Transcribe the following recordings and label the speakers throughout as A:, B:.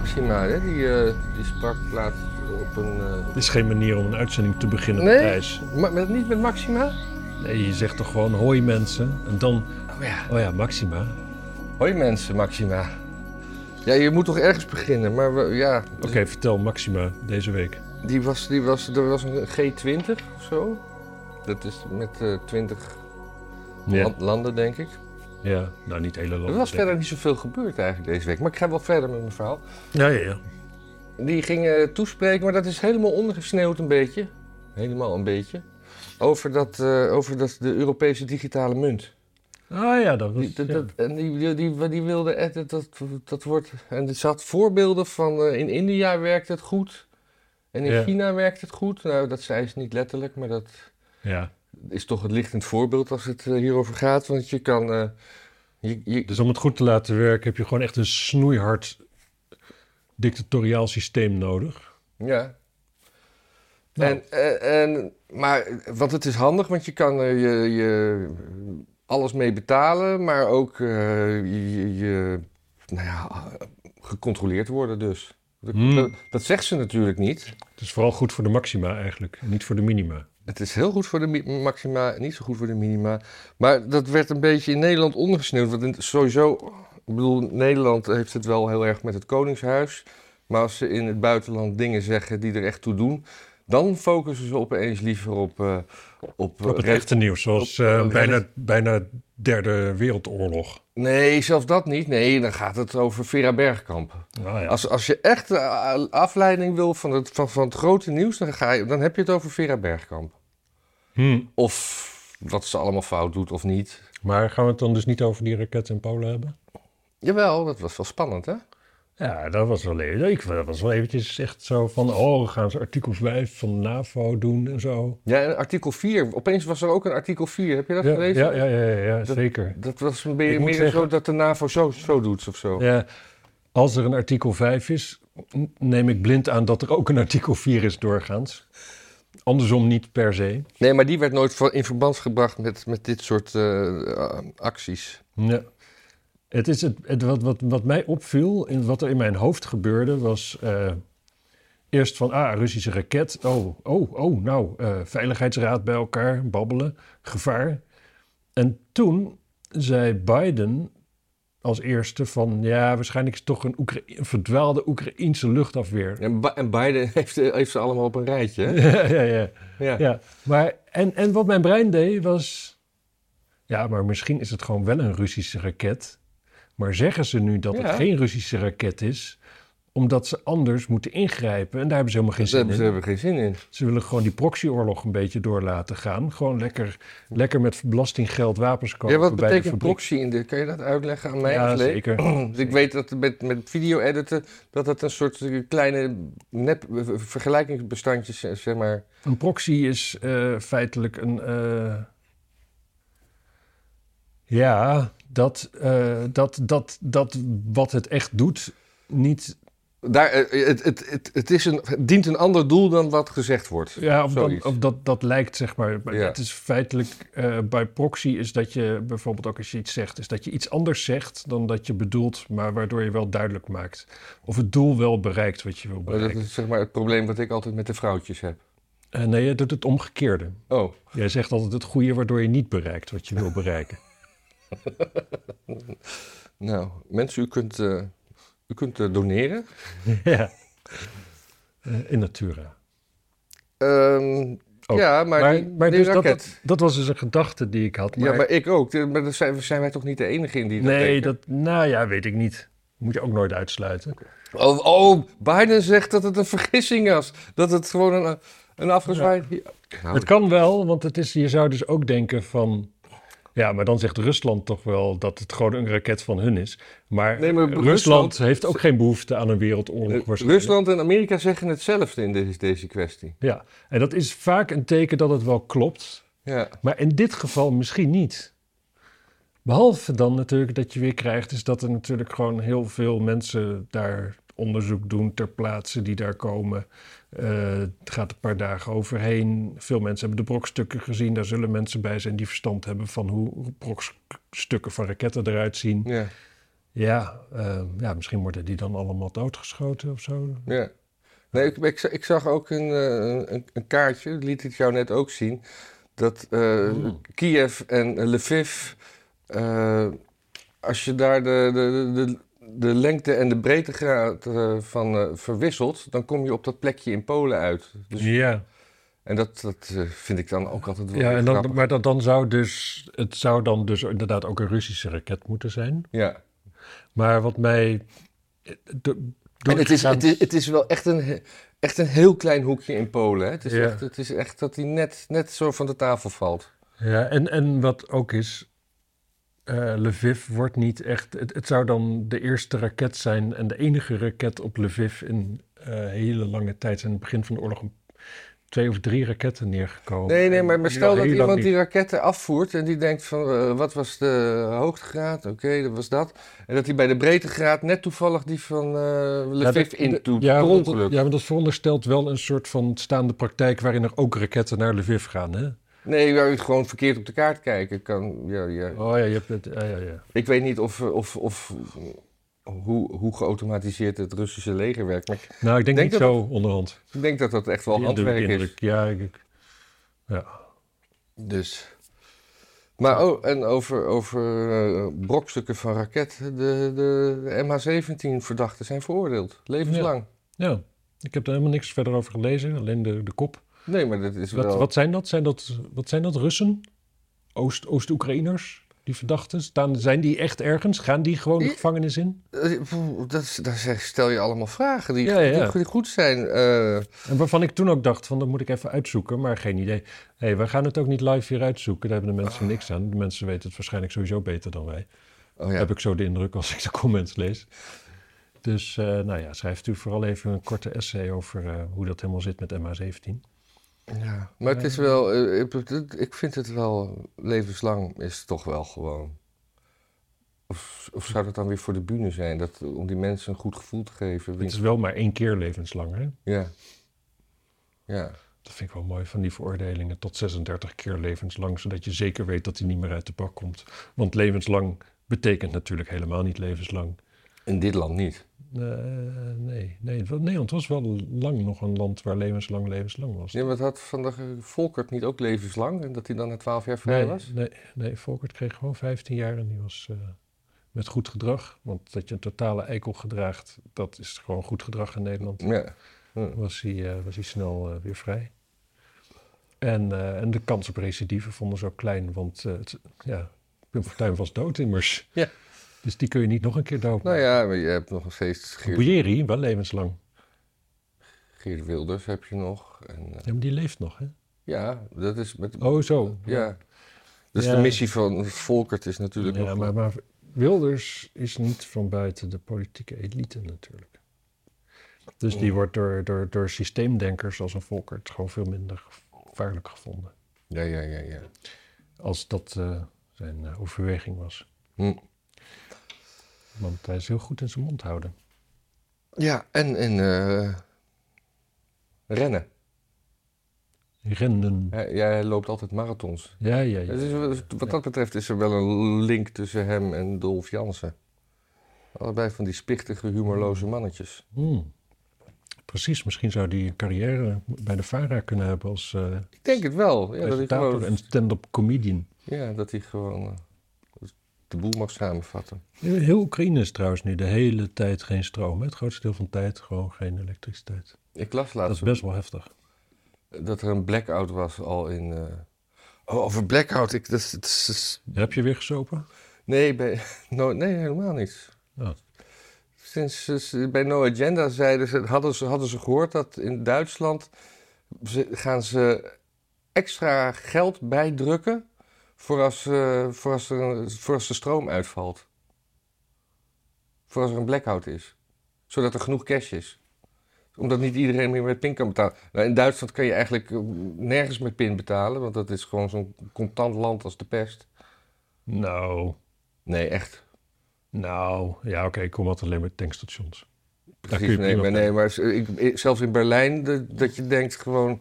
A: Maxima, hè? Die, eh, die sprak laatst op een... eh,
B: Het is geen manier om een uitzending te beginnen
A: Nee?
B: op reis.
A: ma- met, niet met Maxima?
B: Nee, je zegt toch gewoon hoi mensen. En dan,
A: Oh ja.
B: oh ja, Maxima.
A: Hoi mensen, Maxima. Ja, je moet toch ergens beginnen, maar we- ja...
B: Oké, vertel Maxima deze week.
A: Die was, die was, er was een G20 of zo. Dat is met eh 20
B: Ja,
A: land- landen, denk ik.
B: Ja. nou niet hele
A: Er
B: landen.
A: was verder niet zoveel gebeurd eigenlijk deze week. Maar ik ga wel verder met mijn verhaal.
B: Ja, ja, ja.
A: Die gingen toespreken, maar dat is helemaal ondergesneeuwd een beetje. Helemaal een beetje. Over, dat, eh, over dat, de Europese digitale munt.
B: Ah ja, dat was...
A: Die, dat,
B: ja.
A: dat- en die, die, die, die wilde, echt- dat, dat, dat wordt... En er zat voorbeelden van... eh, in India werkt het goed. En in
B: Ja.
A: China werkt het goed. Nou, dat zei ze niet letterlijk, maar dat
B: ja.
A: Is toch het lichtend voorbeeld als het eh, hierover gaat. Want je kan... eh, je, je,
B: Dus om het goed te laten werken heb je gewoon echt een snoeihard dictatoriaal systeem nodig.
A: Ja.
B: Nou.
A: En, eh, en, maar, want het is handig, want je kan je, je alles mee betalen, maar ook je, nou ja, gecontroleerd worden dus. Dat,
B: Hmm.
A: dat, dat zegt ze natuurlijk niet.
B: Het is vooral goed voor de maxima eigenlijk, en niet voor de minima.
A: Het is heel goed voor de maxima, niet zo goed voor de minima. Maar dat werd een beetje in Nederland ondergesneeuwd. Want sowieso, ik bedoel, Nederland heeft het wel heel erg met het Koningshuis. Maar als ze in het buitenland dingen zeggen die er echt toe doen, dan focussen ze opeens liever op. eh, op,
B: Op het
A: eh,
B: echte nieuws, zoals
A: op-
B: eh, bijna, bijna derde wereldoorlog.
A: Nee, zelfs dat niet. Nee, dan gaat het over Vera Bergkamp.
B: Ah, ja.
A: Als, als je echt afleiding wil van het, van, van het grote nieuws, dan, ga je, dan heb je het over Vera Bergkamp.
B: Hm.
A: Of wat ze allemaal fout doet of niet.
B: Maar gaan we het dan dus niet over die raketten in Polen hebben?
A: Jawel, dat was wel spannend, hè?
B: Ja, dat was wel even. Ik, dat was wel eventjes echt zo van, oh, gaan ze artikel 5 van de NAVO doen en zo.
A: Ja, en artikel 4. Opeens was er ook een artikel 4. Heb je dat
B: Ja,
A: gelezen?
B: ja, ja, ja, ja, ja,
A: Dat-
B: zeker.
A: Dat was meer
B: zeggen-
A: zo dat de NAVO zo, zo doet of zo.
B: Ja, als er een artikel 5 is, neem ik blind aan dat er ook een artikel 4 is doorgaans. Andersom niet per se.
A: Nee, maar die werd nooit in verband gebracht met, met dit soort eh, acties.
B: Ja. Het is het, het, wat, wat, wat mij opviel, in, wat er in mijn hoofd gebeurde, was eh, eerst van, ah, Russische raket. Oh, oh, oh, nou, eh, Veiligheidsraad bij elkaar, babbelen, gevaar. En toen zei Biden als eerste van, ja, waarschijnlijk is het toch een, Oekra- een verdwaalde Oekraïense luchtafweer.
A: En, en Biden heeft, heeft ze allemaal op een rijtje.
B: Ja, ja, ja.
A: Ja.
B: ja. Maar, en, en wat mijn brein deed was, ja, maar misschien is het gewoon wel een Russische raket. Maar zeggen ze nu dat
A: Ja.
B: het geen Russische raket is, omdat ze anders moeten ingrijpen. En daar hebben ze helemaal geen zin
A: hebben
B: in.
A: ze hebben geen zin in.
B: Ze willen gewoon die proxyoorlog een beetje door laten gaan. Gewoon lekker, lekker met belastinggeld wapens kopen
A: Ja, wat
B: bij
A: betekent proxy in de... Kan je dat uitleggen aan mij?
B: Ja, zeker.
A: Dus ik weet dat met, met video-editen... dat het een soort kleine nep vergelijkingsbestandjes, zeg maar...
B: Een proxy is eh, feitelijk een. eh, ja, dat, eh, dat, dat, dat wat het echt doet, niet.
A: Daar, eh, het, het, het, het, is een, het dient een ander doel dan wat gezegd wordt.
B: Ja, of, dat,
A: Zoiets.
B: of dat, dat lijkt, zeg maar. Maar
A: Ja.
B: Het is feitelijk. eh, bij proxy is dat je bijvoorbeeld ook als je iets zegt, is dat je iets anders zegt dan dat je bedoelt, maar waardoor je wel duidelijk maakt. Of het doel wel bereikt wat je wil
A: Maar Dat
B: bereiken.
A: is zeg maar het probleem wat ik altijd met de vrouwtjes heb.
B: Nee, je doet het omgekeerde.
A: Oh,
B: Jij zegt altijd het goede waardoor je niet bereikt wat je wil bereiken.
A: nou, mensen, u kunt, eh, u kunt eh, doneren.
B: ja. Eh, in natura.
A: Ehm. Ja, maar,
B: Maar,
A: die,
B: maar
A: die
B: dus dat,
A: raket.
B: dat, dat was dus een gedachte die ik had. Maar,
A: Ja, maar ik ook. Maar dan zijn, zijn wij toch niet de enige in die dat
B: nee, dat, nou ja, weet ik niet. Moet je ook nooit uitsluiten.
A: Oh, oh, Biden zegt dat het een vergissing was. Dat het gewoon een, een afgezwaaid... Nou,
B: Het kan wel, want het is, je zou dus ook denken van... Ja, maar dan zegt Rusland toch wel dat het gewoon een raket van hun is. Maar,
A: Nee, maar
B: Rusland,
A: Rusland-
B: heeft ook geen behoefte aan een wereldoorlog
A: eh,
B: waarschijnlijk.
A: Rusland en Amerika zeggen hetzelfde in deze, deze kwestie.
B: Ja, en dat is vaak een teken dat het wel klopt.
A: Ja.
B: Maar in dit geval misschien niet. Behalve dan natuurlijk dat je weer krijgt, is dat er natuurlijk gewoon heel veel mensen daar onderzoek doen ter plaatse die daar komen. Eh, het gaat een paar dagen overheen. Veel mensen hebben de brokstukken gezien. Daar zullen mensen bij zijn die verstand hebben van hoe brokstukken van raketten eruit zien.
A: ja.
B: Ja, eh, ja, misschien worden die dan allemaal doodgeschoten of zo.
A: Ja. Nee, ik, ik, ik zag ook een, eh, een, een kaartje, dat liet ik jou net ook zien, dat eh,
B: Hmm.
A: Kiev en Lviv, eh, als je daar de, de, de, de lengte en de breedtegraad eh, van eh, verwisselt, dan kom je op dat plekje in Polen uit. Dus,
B: Ja,
A: En dat, dat eh, vind ik dan ook altijd wel
B: ja en dan, maar dat, dan zou dus, het zou dan dus inderdaad ook een Russische raket moeten zijn.
A: Ja.
B: Maar wat mij...
A: En het is, het, is, het is wel echt een, echt een heel klein hoekje in Polen. Hè? Het, is
B: Ja.
A: echt, het is echt dat hij net, net zo van de tafel valt.
B: Ja, en, en wat ook is, eh Lviv wordt niet echt... Het, het zou dan de eerste raket zijn en de enige raket op Lviv in eh, hele lange tijd. zijn. In het begin van de oorlog twee of drie raketten neergekomen.
A: Nee, nee, maar, stel dat iemand die raketten afvoert en die denkt van eh, wat was de hoogtegraad? Oké, dat was dat. En dat hij bij de breedtegraad net toevallig die van
B: Ja,
A: Lviv in doet.
B: Ja, ja, maar dat veronderstelt wel een soort van staande praktijk... waarin er ook raketten naar Lviv gaan, hè?
A: Nee, je gewoon verkeerd op de kaart kijken kan. Ja, ja.
B: Oh ja, je hebt het... Ja, ja, ja.
A: Ik weet niet of, of, of hoe, hoe geautomatiseerd het Russische leger werkt. Maar
B: Nou, ik denk,
A: Denk
B: niet
A: dat
B: zo onderhand.
A: ik denk dat dat echt wel handwerk is.
B: Ja, ik, ja.
A: Dus. Maar oh, en over, over eh, brokstukken van raketten. De, de, de MH17-verdachten zijn veroordeeld. Levenslang.
B: ja, ik heb er helemaal niks verder over gelezen. Alleen de, de kop.
A: Nee, maar dat is
B: Wat,
A: wel...
B: wat zijn dat? Zijn dat, wat zijn dat? Russen? Oost, Oost-Oekraïners? Die verdachten? Staan, zijn die echt ergens? Gaan die gewoon de gevangenis in?
A: Eh, Dat, daar zeg- stel je allemaal vragen die,
B: Ja, ja, ja.
A: die- die goed zijn. Eh,
B: En waarvan ik toen ook dacht, van dat moet ik even uitzoeken, maar geen idee. Hé, wij gaan het ook niet live hier uitzoeken. Daar hebben de mensen niks aan. De mensen weten het waarschijnlijk sowieso beter dan wij.
A: oh ja.
B: Heb ik zo de indruk als ik de comments lees. Dus eh, nou ja, schrijft u vooral even een korte essay over hoe dat helemaal zit met MH17.
A: Ja. Maar het is wel... eh, ik, ik vind het wel... Levenslang is het toch wel gewoon... Of, of zou dat dan weer voor de bühne zijn? Dat, om die mensen een goed gevoel te geven?
B: Het is wel maar één keer levenslang, hè?
A: Ja. Ja.
B: Dat vind ik wel mooi van die veroordelingen tot 36 keer levenslang, zodat je zeker weet dat hij niet meer uit de bak komt. Want levenslang betekent natuurlijk helemaal niet levenslang.
A: In dit land niet.
B: Eh, nee, nee, Nederland was wel lang nog een land waar levenslang levenslang was.
A: Ja, maar had van de Volkert niet ook levenslang? En dat hij dan na twaalf jaar vrij
B: nee,
A: was?
B: Nee, nee, Volkert kreeg gewoon 15 jaar en die was eh, met goed gedrag. Want dat je een totale eikel gedraagt, dat is gewoon goed gedrag in Nederland.
A: Ja.
B: Was hij, eh, was hij snel weer vrij. En, en de kans op recidive vonden ze ook klein, want het, ja, Pim Fortuyn was dood immers.
A: Ja.
B: Dus die kun je niet nog een keer dood
A: Nou ja, maar je hebt nog steeds Geert,
B: Bouyeri, wel levenslang.
A: Geert Wilders heb je nog. En, eh,
B: Ja, maar die leeft nog, hè?
A: ja, dat is met...
B: Oh, zo.
A: ja. Dus
B: Ja.
A: de missie van Volkert is natuurlijk
B: Ja,
A: nog...
B: maar, maar Wilders is niet van buiten de politieke elite natuurlijk. Dus die
A: Mm.
B: wordt door, door, door systeemdenkers als een Volkert gewoon veel minder gevaarlijk gevonden.
A: Ja, ja, ja, ja.
B: Als dat eh, zijn eh, overweging was.
A: Hm.
B: Want hij is heel goed in zijn mond houden.
A: Ja, en, en eh, rennen.
B: Rennen.
A: Hij, hij loopt altijd marathons.
B: Ja, ja, ja.
A: Is wel- wat dat betreft is er wel een link tussen hem en Dolf Jansen. Allebei van die spichtige, humorloze mannetjes.
B: Hmm. Precies, misschien zou die een carrière bij de VARA kunnen hebben als eh
A: Ik denk het wel. Ja, dat hij gewoon,
B: en stand-up comedian.
A: ja, dat hij gewoon eh, de boel mag samenvatten.
B: Heel Oekraïne is trouwens nu de hele tijd geen stroom. Het grootste deel van de tijd gewoon geen elektriciteit.
A: Ik las
B: Dat
A: laatst
B: is best wel heftig.
A: dat er een blackout was al in... eh, Oh, over blackout. Ik, dat,
B: Heb je weer gesopen?
A: nee, bij, no, nee, helemaal niet.
B: Oh.
A: Sinds eh, bij No Agenda zeiden ze, hadden, ze, hadden ze gehoord dat in Duitsland ze, gaan ze extra geld bijdrukken voor als, eh, voor, als er, een- voor als de stroom uitvalt. Voor als er een blackout is. Zodat er genoeg cash is. Omdat niet iedereen meer met PIN kan betalen. Nou, in Duitsland kan je eigenlijk eh, nergens met PIN betalen, want dat is gewoon zo'n contant land als de pest.
B: Nou,
A: Nee, echt.
B: nou, ja oké, ik kom altijd alleen maar tankstations. kun
A: Precies,
B: je
A: nee,
B: prima
A: maar, nee, maar ik, ik- zelfs in Berlijn, de- dat je denkt gewoon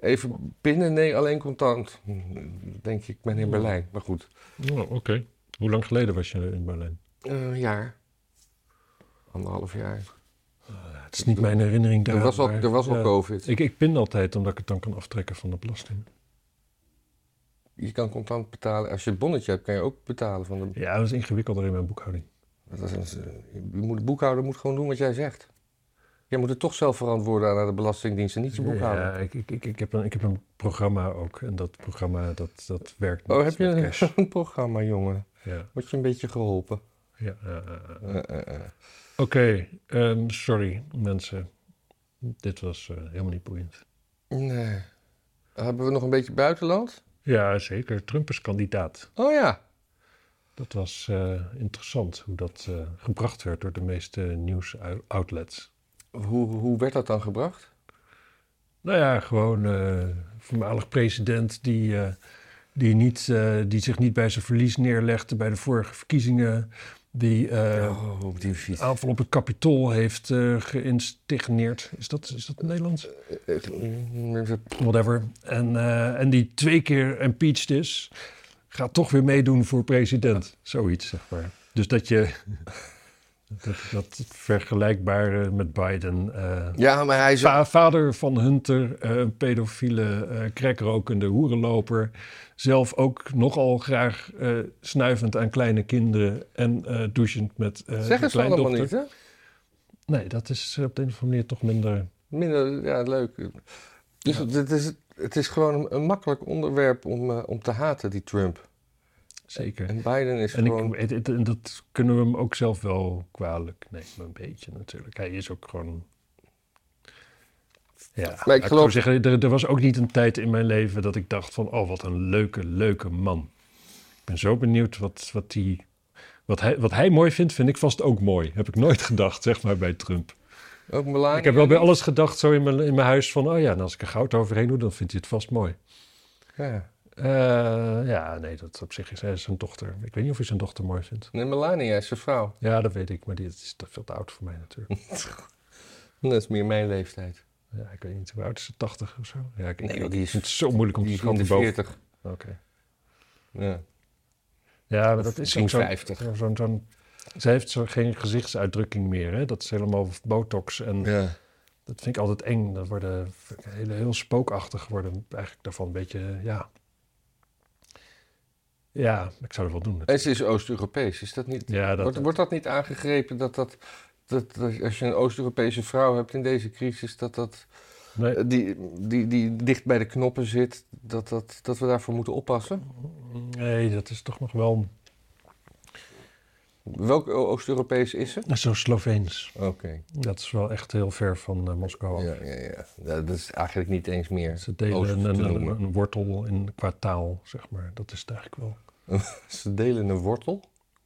A: even pinnen, nee, alleen contant. Denk ik ben in Berlijn, maar goed.
B: Oh, oké. Hoe lang geleden was je in Berlijn?
A: Eh, Een jaar. Anderhalf jaar.
B: Het is niet mijn herinnering daar.
A: Er was al,
B: maar,
A: er was al
B: ja,
A: COVID.
B: Ik, ik pin altijd omdat ik het dan kan aftrekken van de belasting.
A: Je kan contant betalen. Als je het bonnetje hebt, kan je ook betalen van de...
B: Ja, dat is ingewikkelder in mijn boekhouding.
A: Dat is een, je moet, de boekhouder moet gewoon doen wat jij zegt. Jij moet het toch zelf verantwoorden aan de Belastingdienst en niet je boekhouder.
B: Ja, ik, ik, ik, heb een, ik heb een programma ook. En dat programma, dat, dat werkt
A: oh, heb je een, programma, jongen?
B: Ja,
A: Word je een beetje geholpen?
B: ja.
A: Eh, eh, eh.
B: Oké, ehm, sorry mensen. Dit was helemaal niet boeiend.
A: Nee. Hebben we nog een beetje buitenland?
B: Ja, zeker. Trump is kandidaat.
A: Oh ja.
B: Dat was interessant hoe dat gebracht werd door de meeste nieuwsoutlets.
A: Hoe, hoe werd dat dan gebracht?
B: Nou ja, gewoon eh voormalig president die, eh, die, niet, eh, die zich niet bij zijn verlies neerlegde bij de vorige verkiezingen. Die
A: oh, op die fiets.
B: aanval op het kapitool heeft geïnstigneerd. Is dat, is dat Nederlands? Whatever. En, en die twee keer impeached is, gaat toch weer meedoen voor president. Zoiets, zeg maar. Dus dat je... Dat, dat vergelijkbare met Biden. eh,
A: Ja, maar hij is...
B: Va- vader van Hunter, eh, een pedofiele, eh crackrokende hoerenloper. Zelf ook nogal graag eh, snuivend aan kleine kinderen en eh douchend met eh
A: Zeggen ze allemaal niet, hè?
B: Nee, dat is op de een of andere manier toch minder...
A: Minder, ja, leuk. Dus
B: Ja.
A: het, is, het is gewoon een, een makkelijk onderwerp om, eh, om te haten, die Trump.
B: Zeker.
A: En Biden is
B: En,
A: gewoon...
B: ik, het- het- en dat kunnen we hem ook zelf wel kwalijk nemen, een beetje natuurlijk. Hij is ook gewoon... Ja,
A: Maar ik geloof-
B: zo zeggen, er, er was ook niet een tijd in mijn leven dat ik dacht van... oh, wat een leuke, leuke man. Ik ben zo benieuwd wat, wat, die, wat, hij, wat hij mooi vindt, vind ik vast ook mooi. Heb ik nooit gedacht, zeg maar, bij Trump.
A: Ook Melania.
B: Ik heb wel bij alles gedacht, zo in mijn, in mijn huis, van... oh ja, en als ik er goud overheen doe, dan vindt hij het vast mooi.
A: Ja.
B: Eh, ja, nee, dat op zich is hij zijn dochter. Ik weet niet of hij zijn dochter mooi vindt.
A: Nee, Melania is zijn vrouw.
B: Ja, dat weet ik, maar die is veel te oud voor mij natuurlijk.
A: Dat is meer mijn leeftijd.
B: Ja, ik weet niet, hoe oud is ze? 80 of zo? Ja, ik,
A: Nee,
B: ik,
A: die is-
B: het zo moeilijk om
A: Die
B: te boven.
A: 40.
B: Oké.
A: Ja.
B: Ja, maar dat is
A: Misschien
B: ook zo-
A: 50.
B: zo- zo'n... zo'n ze heeft zo geen gezichtsuitdrukking meer, hè? Dat is helemaal botox en
A: Ja.
B: dat vind ik altijd eng. Dat worden hele, heel spookachtig worden eigenlijk daarvan een beetje, ja... Ja, ik zou het wel doen.
A: En ze is Oost-Europees. Is dat niet...
B: Ja, dat,
A: wordt, wordt dat niet aangegrepen dat dat, dat, dat als je een Oost-Europese vrouw hebt in deze crisis, dat dat
B: nee,
A: eh, die, die, die dicht bij de knoppen zit, dat, dat, dat we daarvoor moeten oppassen?
B: nee, dat is toch nog wel
A: Welke O- Oost-Europees is ze?
B: zo Sloveens.
A: Oké.
B: Dat is wel echt heel ver van eh, Moskou af.
A: Ja, ja, ja. Dat is eigenlijk niet eens meer.
B: Ze delen
A: Oost
B: een, wortel in, qua taal, zeg maar. Dat is het eigenlijk wel.
A: Ze delen een wortel.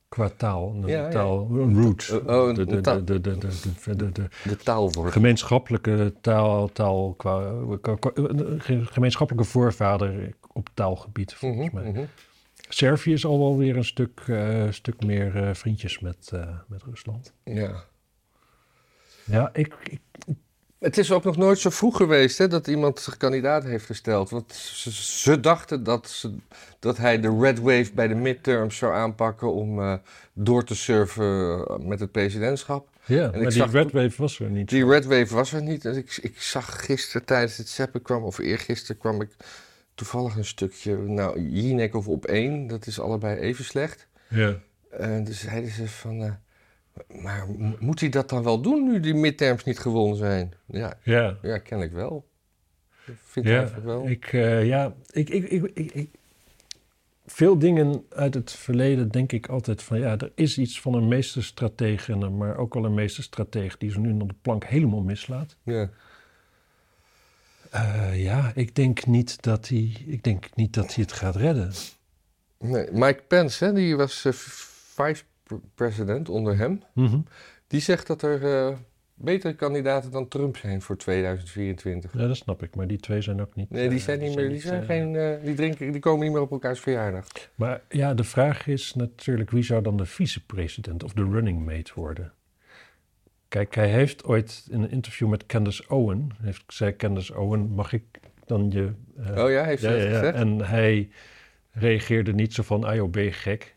B: Qua taal, een
A: Ja, ja.
B: taal, een root.
A: Oh, oh, een
B: de, de,
A: taal.
B: de, de, de, de, de, de
A: De taalwortel.
B: gemeenschappelijke taal, taal qua, qua- qua- een ge- gemeenschappelijke voorvader op taalgebied, volgens
A: Mhm,
B: mij.
A: mhm.
B: Servië is al wel weer een stuk, eh, stuk meer eh, vriendjes met, eh, met Rusland.
A: Ja.
B: Ja, ik, ik
A: Het is ook nog nooit zo vroeg geweest hè, dat iemand zich kandidaat heeft gesteld. Want ze, ze dachten dat, ze, dat hij de red wave bij de midterms zou aanpakken om door te surfen met het presidentschap.
B: ja, maar die
A: zag-
B: red wave was er niet.
A: Die red wave was er niet. En ik, ik zag gisteren tijdens het zeppen kwam, of eergisteren kwam ik toevallig een stukje, nou, Jinek of op één. Dat is allebei even slecht.
B: Ja.
A: En dus zeiden ze van, eh, maar mo- moet hij dat dan wel doen nu die midterms niet gewonnen zijn? Ja,
B: Ja,
A: ja kennelijk wel. Ik vind het
B: Ja,
A: eigenlijk wel.
B: ik, eh, ja, ik, ik, ik, ik, ik- veel dingen uit het verleden denk ik altijd van ja, er is iets van een meesterstratege, maar ook wel een meesterstratege die zo nu dan de plank helemaal mislaat.
A: Ja.
B: Eh, ja, ik denk niet dat hij, ik denk niet dat hij het gaat redden.
A: Nee, Mike Pence, hè, die was eh, vice-president onder hem.
B: Mhm.
A: Die zegt dat er eh, betere kandidaten dan Trump zijn voor 2024.
B: Ja, dat snap ik, maar die twee zijn ook niet.
A: Nee, die zijn niet meer, die zijn geen, die drinken, die komen niet meer op elkaars verjaardag.
B: Maar ja, de vraag is natuurlijk wie zou dan de vicepresident of de running mate worden? Kijk, hij heeft ooit in een interview met Candace Owen, heeft, zei Candace Owen, mag ik dan je... eh,
A: oh ja, heeft
B: ja,
A: gezegd?
B: En hij reageerde niet zo van, ah ben je gek?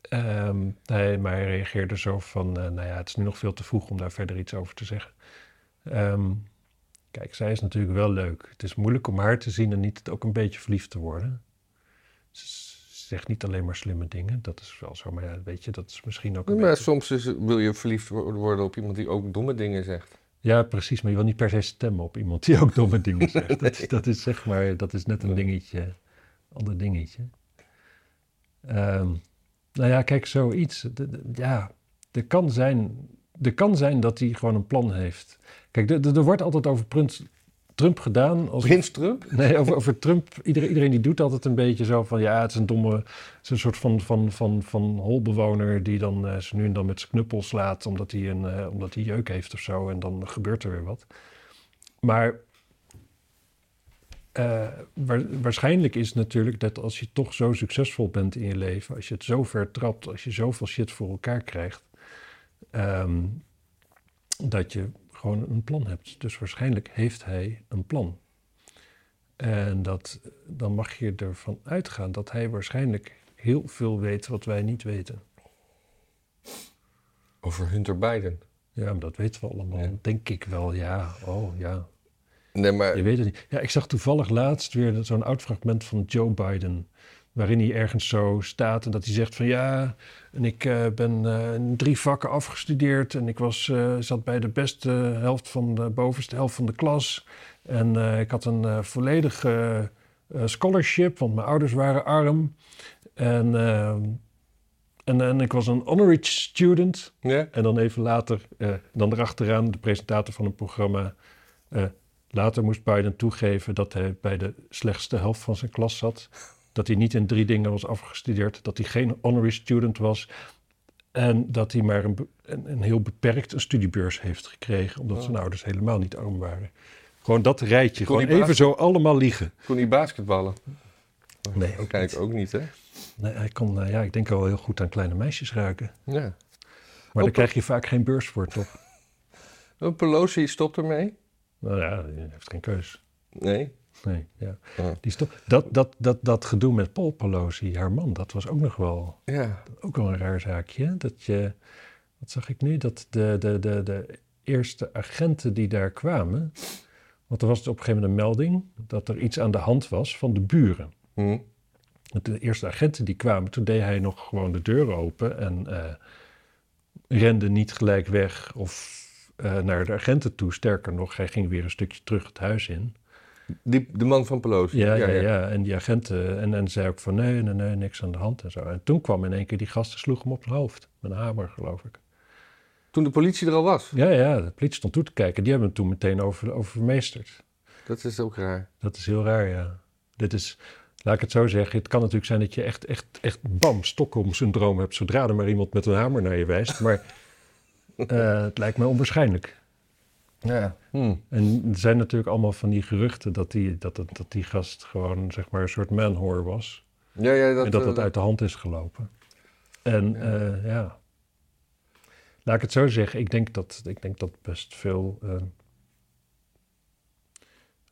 B: Ehm, hij, maar hij reageerde zo van, eh, nou ja, het is nu nog veel te vroeg om daar verder iets over te zeggen. Ehm, kijk, zij is natuurlijk wel leuk. Het is moeilijk om haar te zien en niet ook een beetje verliefd te worden. Ze zegt niet alleen maar slimme dingen, dat is wel zo. Maar ja, weet je, dat is misschien ook een
A: maar
B: beetje...
A: soms is, wil je verliefd wo- worden op iemand die ook domme dingen zegt.
B: Ja, precies. Maar je wil niet per se stemmen op iemand die ook domme dingen zegt. dat, is, dat is zeg maar, dat is net een dingetje, ander dingetje. Ehm, nou ja, kijk, zoiets. De- de- ja, er kan, zijn, er kan zijn dat hij gewoon een plan heeft. Kijk, er- wordt altijd over Prins- Trump gedaan. Als,
A: Prins Trump?
B: Nee, over, over Trump. Iedereen, iedereen die doet altijd een beetje zo van... ja, het is een domme... Het is een soort van, van, van, van holbewoner... die dan eh, ze nu en dan met zijn knuppel slaat... omdat hij, een, eh, omdat hij jeuk heeft of zo. En dan gebeurt er weer wat. Maar... eh, wa- waarschijnlijk is het natuurlijk dat als je toch zo succesvol bent in je leven... als je het zo ver trapt, als je zoveel shit voor elkaar krijgt... ehm, dat je gewoon een plan hebt. Dus waarschijnlijk heeft hij een plan. En dat, dan mag je ervan uitgaan dat hij waarschijnlijk heel veel weet wat wij niet weten.
A: Over Hunter Biden.
B: Ja, maar dat weten we allemaal.
A: Ja.
B: Denk ik wel, ja. Oh, ja.
A: Nee, maar
B: Je weet het niet. Ja, ik zag toevallig laatst weer zo'n oud fragment van Joe Biden. Waarin hij ergens zo staat en dat hij zegt van ja, en ik eh, ben eh, in drie vakken afgestudeerd en ik was, eh, zat bij de beste helft van de bovenste helft van de klas. En ik had een volledige scholarship, want mijn ouders waren arm. En, en, en ik was een honorary student. En dan even later, dan erachteraan de presentator van een programma. later moest Biden toegeven dat hij bij de slechtste helft van zijn klas zat. Dat hij niet in drie dingen was afgestudeerd. Dat hij geen honorary student was. En dat hij maar een, een, een heel beperkt een studiebeurs heeft gekregen. Omdat
A: Oh.
B: zijn ouders helemaal niet arm waren. Gewoon dat rijtje.
A: Kon
B: Gewoon even zo allemaal liegen.
A: Kon hij basketballen?
B: Nee, ook
A: Kijk, ook niet, hè?
B: Nee, hij kon, eh, ja, ik denk wel heel goed aan kleine meisjes ruiken.
A: Ja.
B: Maar daar
A: Op-
B: krijg je vaak geen beurs voor, toch?
A: Pelosi stopt ermee?
B: Nou ja, hij heeft geen keus.
A: Nee.
B: Nee, ja. Die stop, dat, dat, dat, dat gedoe met Paul Pelosi, haar man, dat was ook nog wel,
A: Ja.
B: ook wel een raar zaakje. Dat je, wat zag ik nu? Dat de, de, de, de eerste agenten die daar kwamen, want er was op een gegeven moment een melding dat er iets aan de hand was van de buren.
A: Hm.
B: De eerste agenten die kwamen, toen deed hij nog gewoon de deur open en eh, rende niet gelijk weg of eh, naar de agenten toe. Sterker nog, hij ging weer een stukje terug het huis in.
A: Die, de man van Pelosi.
B: Ja, ja, ja. En die agenten, en, en zei ook van nee, nee, nee, niks aan de hand en zo. En toen kwam in één keer die gasten sloegen hem op het hoofd. Met een hamer, geloof ik.
A: Toen de politie er al was.
B: Ja, ja, de politie stond toe te kijken. Die hebben hem toen meteen over, overmeesterd.
A: Dat is ook raar.
B: Dat is heel raar, ja. Dit is, laat ik het zo zeggen, het kan natuurlijk zijn dat je echt, echt, echt bam, Stockholm-syndroom hebt... zodra er maar iemand met een hamer naar je wijst. Maar eh, het lijkt me onwaarschijnlijk.
A: Ja. Hm.
B: En er zijn natuurlijk allemaal van die geruchten dat die, dat, dat, dat die gast gewoon, zeg maar, een soort manhoor was.
A: Ja, ja, dat,
B: en dat dat
A: eh,
B: uit de hand is gelopen. En ja, ja. laat ik het zo zeggen, ik denk dat, ik denk dat best veel, eh,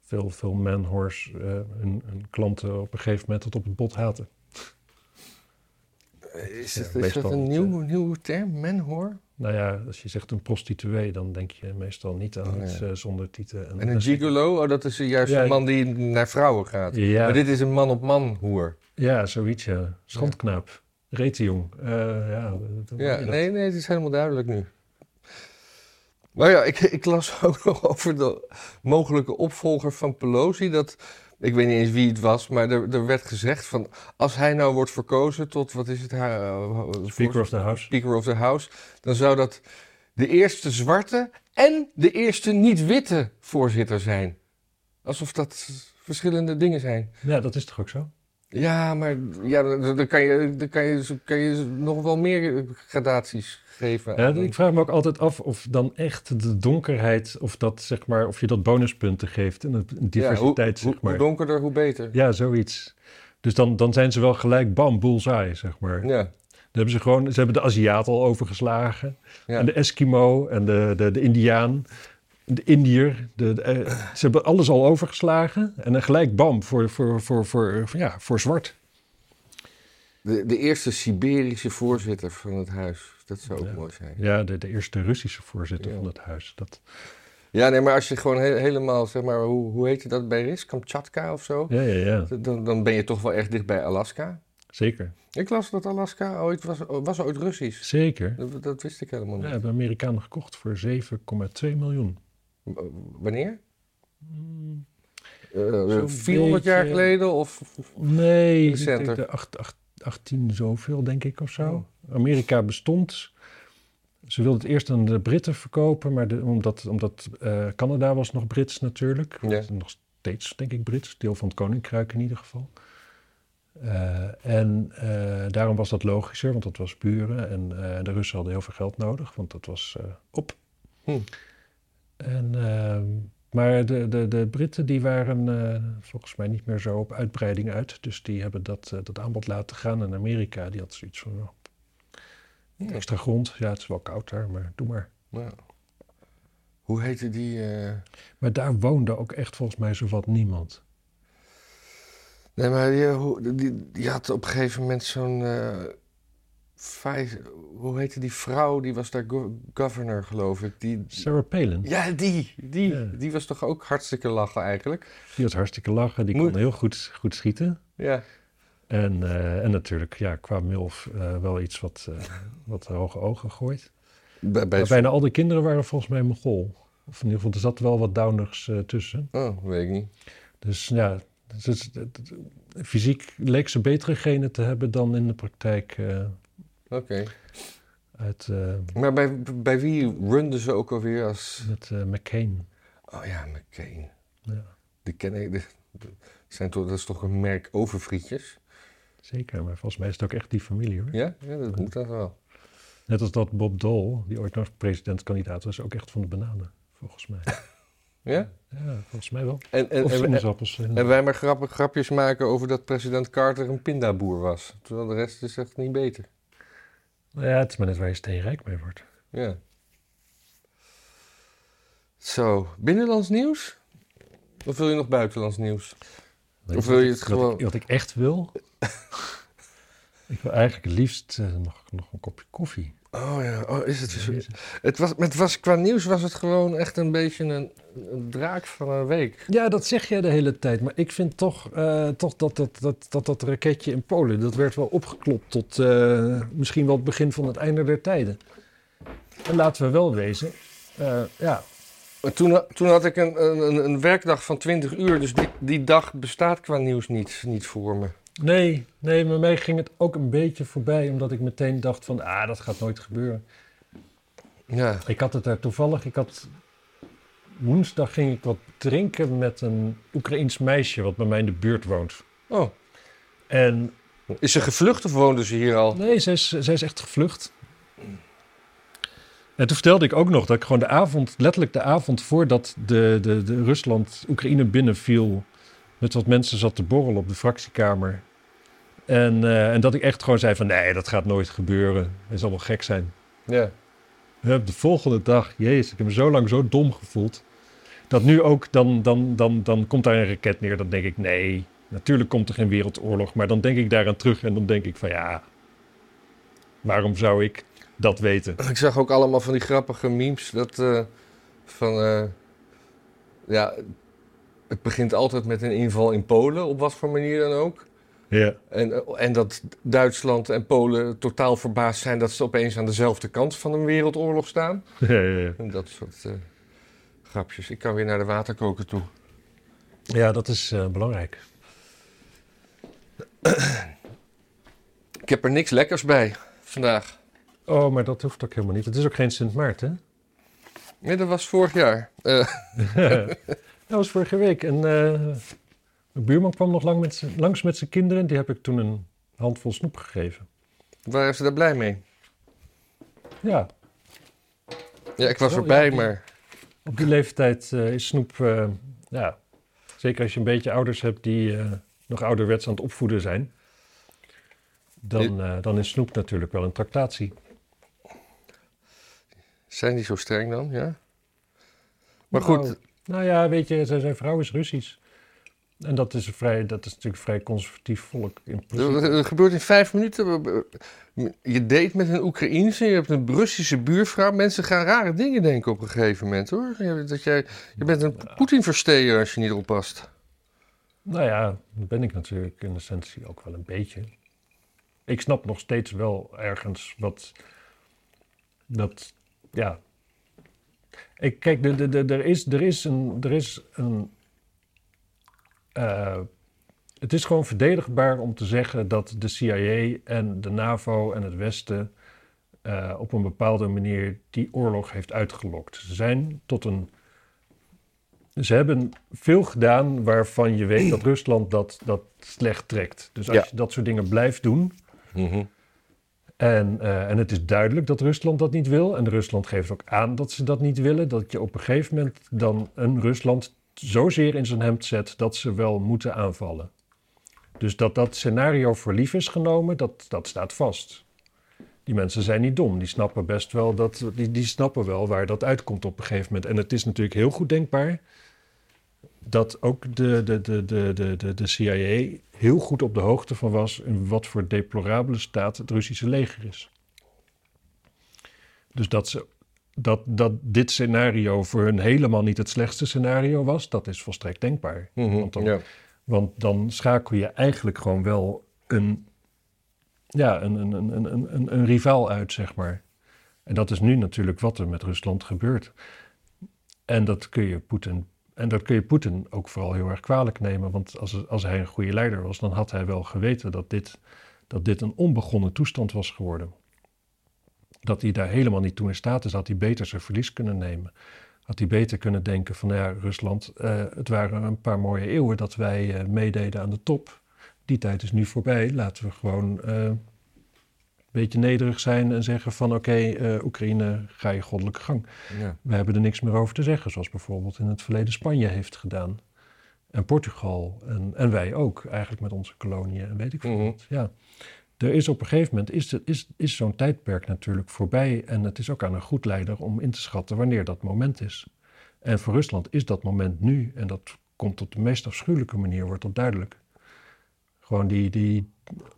B: veel, veel manhors eh hun, hun klanten op een gegeven moment tot op het bot haten.
A: Is, het, is
B: meestal
A: dat een nieuw, nieuwe term? Manhoor?
B: Nou ja, als je zegt een prostituee, dan denk je meestal niet aan
A: Oh,
B: iets
A: ja.
B: eh, zonder tieten.
A: En een gigolo? Oh, dat is juist
B: Ja,
A: een man die naar vrouwen gaat.
B: Ja,
A: Maar dit is een man-op-man hoer.
B: ja, zoiets, ja. Schandknaap. Retenjong. Eh ja,
A: Ja, nee, nee, het is helemaal duidelijk nu. Maar ja, ik, ik las ook nog over de mogelijke opvolger van Pelosi. Dat, ik weet niet eens wie het was, maar er, er werd gezegd van... als hij nou wordt verkozen tot, wat is het? haar- eh,
B: Speaker of the House.
A: Speaker of the House... dan zou dat de eerste zwarte en de eerste niet-witte voorzitter zijn. Alsof dat verschillende dingen zijn.
B: Ja, dat is toch ook zo?
A: Ja, maar ja, dan kan je, dan kan je, kan je nog wel meer gradaties geven.
B: Ja, ik vraag me ook altijd af of dan echt de donkerheid, of, dat, zeg maar, of je dat bonuspunten geeft en
A: Ja,
B: diversiteit,
A: hoe,
B: zeg maar.
A: Hoe donkerder, hoe beter.
B: Ja, zoiets. Dus dan, dan zijn ze wel gelijk bam, bullseye, zeg maar.
A: Ja,
B: Dan hebben ze gewoon, ze hebben de Aziat al overgeslagen.
A: ja.
B: En de Eskimo en de, de, de Indiaan, de Indiër. De, de, eh, ze hebben alles al overgeslagen. En dan gelijk bam voor, voor, voor, voor, voor, ja, voor zwart.
A: De, de eerste Siberische voorzitter van het huis. Dat zou ook
B: Ja.
A: mooi zijn.
B: Ja, de, de eerste Russische voorzitter
A: Ja.
B: van het huis. Dat,
A: Ja, nee, maar als je gewoon he- helemaal, zeg maar, hoe, hoe heet je dat bij is? Kamchatka of zo?
B: ja, ja, ja,
A: Dan, dan ben je toch wel echt dicht bij Alaska.
B: zeker.
A: Ik las dat Alaska ooit was, was ooit Russisch.
B: Zeker.
A: Dat, dat wist ik helemaal
B: Ja,
A: niet.
B: hebben Amerikanen gekocht voor 7,2 miljoen.
A: Wanneer?
B: Hmm,
A: Eh, 400 jaar geleden? Of,
B: Nee, ik
A: Recenter.
B: denk de acht- acht- 18 zoveel, denk ik, of zo.
A: Oh.
B: Amerika bestond. Ze wilden het eerst aan de Britten verkopen, maar de, omdat, omdat eh, Canada was nog Brits natuurlijk.
A: Ja.
B: Nog steeds, denk ik, Brits. Deel van het Koninkrijk in ieder geval. Eh, en daarom was dat logischer, want dat was buren. En de Russen hadden heel veel geld nodig, want dat was op.
A: Hm.
B: En, ehm, maar de, de, de Britten die waren eh, volgens mij niet meer zo op uitbreiding uit. Dus die hebben dat, eh, dat aanbod laten gaan. En Amerika die had zoiets van oh,
A: Ja.
B: extra grond. Ja, het is wel koud daar, maar doe maar.
A: Hoe heette die? eh,
B: Maar daar woonde ook echt volgens mij zowat niemand.
A: Nee, maar die, die had op een gegeven moment zo'n. Vijf- hoe heette die vrouw? Die was daar go- governor, geloof ik. Die,
B: Sarah Palin,
A: ja, die. Die,
B: Ja.
A: die was toch ook hartstikke lachen eigenlijk?
B: die was hartstikke lachen. Die
A: Moet-
B: kon heel goed, goed schieten.
A: Ja.
B: En, eh, en natuurlijk, ja, qua MILF eh, wel iets wat, eh, wat hoge ogen gooit.
A: Bij,
B: bijna al die kinderen waren volgens mij Mongool. Of in ieder geval, er zat wel wat downers tussen.
A: Oh, weet ik niet.
B: Dus ja, dus, fysiek leek ze betere genen te hebben dan in de praktijk
A: Oké.
B: uit, eh,
A: Maar bij, bij wie runden ze ook alweer als.
B: met eh, McCain.
A: Oh ja, McCain.
B: Ja,
A: Die ken ik. de- zijn toch, dat is toch een merk overfrietjes?
B: zeker, maar volgens mij is het ook echt die familie hoor.
A: Ja, ja dat moet dat wel.
B: Net als dat Bob Dole, die ooit nog presidentskandidaat was, ook echt van de bananen, volgens mij.
A: Ja?
B: Ja, volgens mij wel.
A: En, en,
B: Of
A: en,
B: eh.
A: en wij maar grappig, grapjes maken over dat president Carter een pindaboer was. Terwijl de rest is echt niet beter.
B: Ja, het is maar net waar je steenrijk mee wordt.
A: Ja. Zo, binnenlands nieuws? Of wil je nog buitenlands nieuws?
B: Weet
A: Of wil je
B: wat
A: het
B: ik- wat
A: gewoon-
B: ik- Wat ik echt wil? ik wil eigenlijk het liefst eh, nog, nog een kopje koffie.
A: Oh ja, oh, is het zo?
B: Jezus.
A: Het was, het was, qua nieuws was het gewoon echt een beetje een, een draak van een week.
B: Ja, dat zeg jij de hele tijd. Maar ik vind toch, eh, toch dat, dat, dat, dat dat raketje in Polen... dat werd wel opgeklopt tot eh, misschien wel het begin van het einde der tijden. En laten we wel wezen... eh, ja,
A: Maar toen, toen had ik een, een, een werkdag van 20 uur, dus die, die dag bestaat qua nieuws niet, niet voor me.
B: Nee, nee, maar mij ging het ook een beetje voorbij... omdat ik meteen dacht van, ah, dat gaat nooit gebeuren.
A: Ja,
B: Ik had het daar toevallig... Ik had, woensdag ging ik wat drinken met een Oekraïens meisje... wat bij mij in de buurt woont.
A: oh.
B: En
A: Is ze gevlucht of woonde ze hier al?
B: Nee, zij is, zij is echt gevlucht. En toen vertelde ik ook nog dat ik gewoon de avond, letterlijk de avond voordat de, de, de Rusland Oekraïne binnenviel, met wat mensen zat te borrelen op de fractiekamer. En, eh, en dat ik echt gewoon zei van nee, dat gaat nooit gebeuren. Het zal wel gek zijn.
A: Ja.
B: De volgende dag, jezus, ik heb me zo lang zo dom gevoeld. Dat nu ook, dan, dan, dan, dan komt daar een raket neer. Dan denk ik, nee, natuurlijk komt er geen wereldoorlog. Maar dan denk ik daaraan terug en dan denk ik van ja, waarom zou ik dat weten?
A: Ik zag ook allemaal van die grappige memes dat eh, van eh, ja, het begint altijd met een inval in Polen, op wat voor manier dan ook.
B: Ja,
A: En, en dat Duitsland en Polen totaal verbaasd zijn dat ze opeens aan dezelfde kant van een wereldoorlog staan.
B: ja, ja, ja.
A: En dat soort eh, grapjes. Ik kan weer naar de waterkoker toe.
B: ja dat is eh, belangrijk.
A: Ik heb er niks lekkers bij vandaag.
B: Oh, maar dat hoeft ook helemaal niet. Het is ook geen Sint Maarten.
A: Nee, dat was vorig jaar. Eh,
B: dat was vorige week. En mijn buurman kwam nog lang met langs met zijn kinderen. Die heb ik toen een handvol snoep gegeven.
A: waren ze daar blij mee?
B: Ja,
A: Ja, ik was erbij,
B: ja, die-
A: maar
B: Op die leeftijd eh, is snoep, eh, ja, zeker als je een beetje ouders hebt die eh, nog ouderwets aan het opvoeden zijn, dan, dan is snoep natuurlijk wel een tractatie.
A: zijn die zo streng dan? Ja. Maar goed,
B: Nou, nou ja, weet je, zijn, zijn vrouw is Russisch. En dat is, vrij, dat is natuurlijk vrij conservatief volk in principe.
A: er gebeurt in vijf minuten. Je date met een Oekraïense, je hebt een Russische buurvrouw. Mensen gaan rare dingen denken op een gegeven moment hoor. Je- Dat jij, je bent een Poetin-versteer als je niet oppast.
B: Nou ja, dat ben ik natuurlijk in essentie ook wel een beetje. Ik snap nog steeds wel ergens wat dat, ja. Ik, kijk, er, is, er is een, er is een eh, het is gewoon verdedigbaar om te zeggen dat de CIA en de NAVO en het Westen eh, op een bepaalde manier die oorlog heeft uitgelokt. Ze zijn tot een. Ze hebben veel gedaan waarvan je weet dat Rusland dat, dat slecht trekt. Dus als
A: Ja.
B: je dat soort dingen blijft doen. En, eh, en het is duidelijk dat Rusland dat niet wil. En Rusland geeft ook aan dat ze dat niet willen. Dat je op een gegeven moment dan een Rusland zozeer in zijn hemd zet dat ze wel moeten aanvallen. Dus dat dat scenario voor lief is genomen, dat, dat staat vast. Die mensen zijn niet dom. Die snappen best wel dat. Die, die snappen wel waar dat uitkomt op een gegeven moment. En het is natuurlijk heel goed denkbaar dat ook de, de, de, de, de, de, CIA heel goed op de hoogte van was in wat voor deplorabele staat het Russische leger is. Dus dat, ze, dat, dat dit scenario voor hun helemaal niet het slechtste scenario was, dat is volstrekt denkbaar. Want dan,
A: Ja.
B: want dan schakel je eigenlijk gewoon wel een, ja, een, een, een, een, een, een rivaal uit, zeg maar. En dat is nu natuurlijk wat er met Rusland gebeurt. En dat kun je Poetin, en dat kun je Poetin ook vooral heel erg kwalijk nemen. Want als, als hij een goede leider was, dan had hij wel geweten dat dit, dat dit een onbegonnen toestand was geworden. Dat hij daar helemaal niet toe in staat is, had hij beter zijn verlies kunnen nemen. Had hij beter kunnen denken van, nou ja, Rusland, eh, het waren een paar mooie eeuwen dat wij eh, meededen aan de top. Die tijd is nu voorbij. Laten we gewoon eh, een beetje nederig zijn en zeggen van, oké, Oekraïne, ga je goddelijke gang.
A: Ja.
B: We hebben er niks meer over te zeggen, zoals bijvoorbeeld in het verleden Spanje heeft gedaan. En Portugal. En, en wij ook, eigenlijk met onze koloniën en weet ik veel
A: Mhm.
B: wat. Ja. Er is op een gegeven moment, is, is, is zo'n tijdperk natuurlijk voorbij. En het is ook aan een goed leider om in te schatten wanneer dat moment is. En voor Rusland is dat moment nu. En dat komt op de meest afschuwelijke manier, wordt dat duidelijk. Gewoon die, die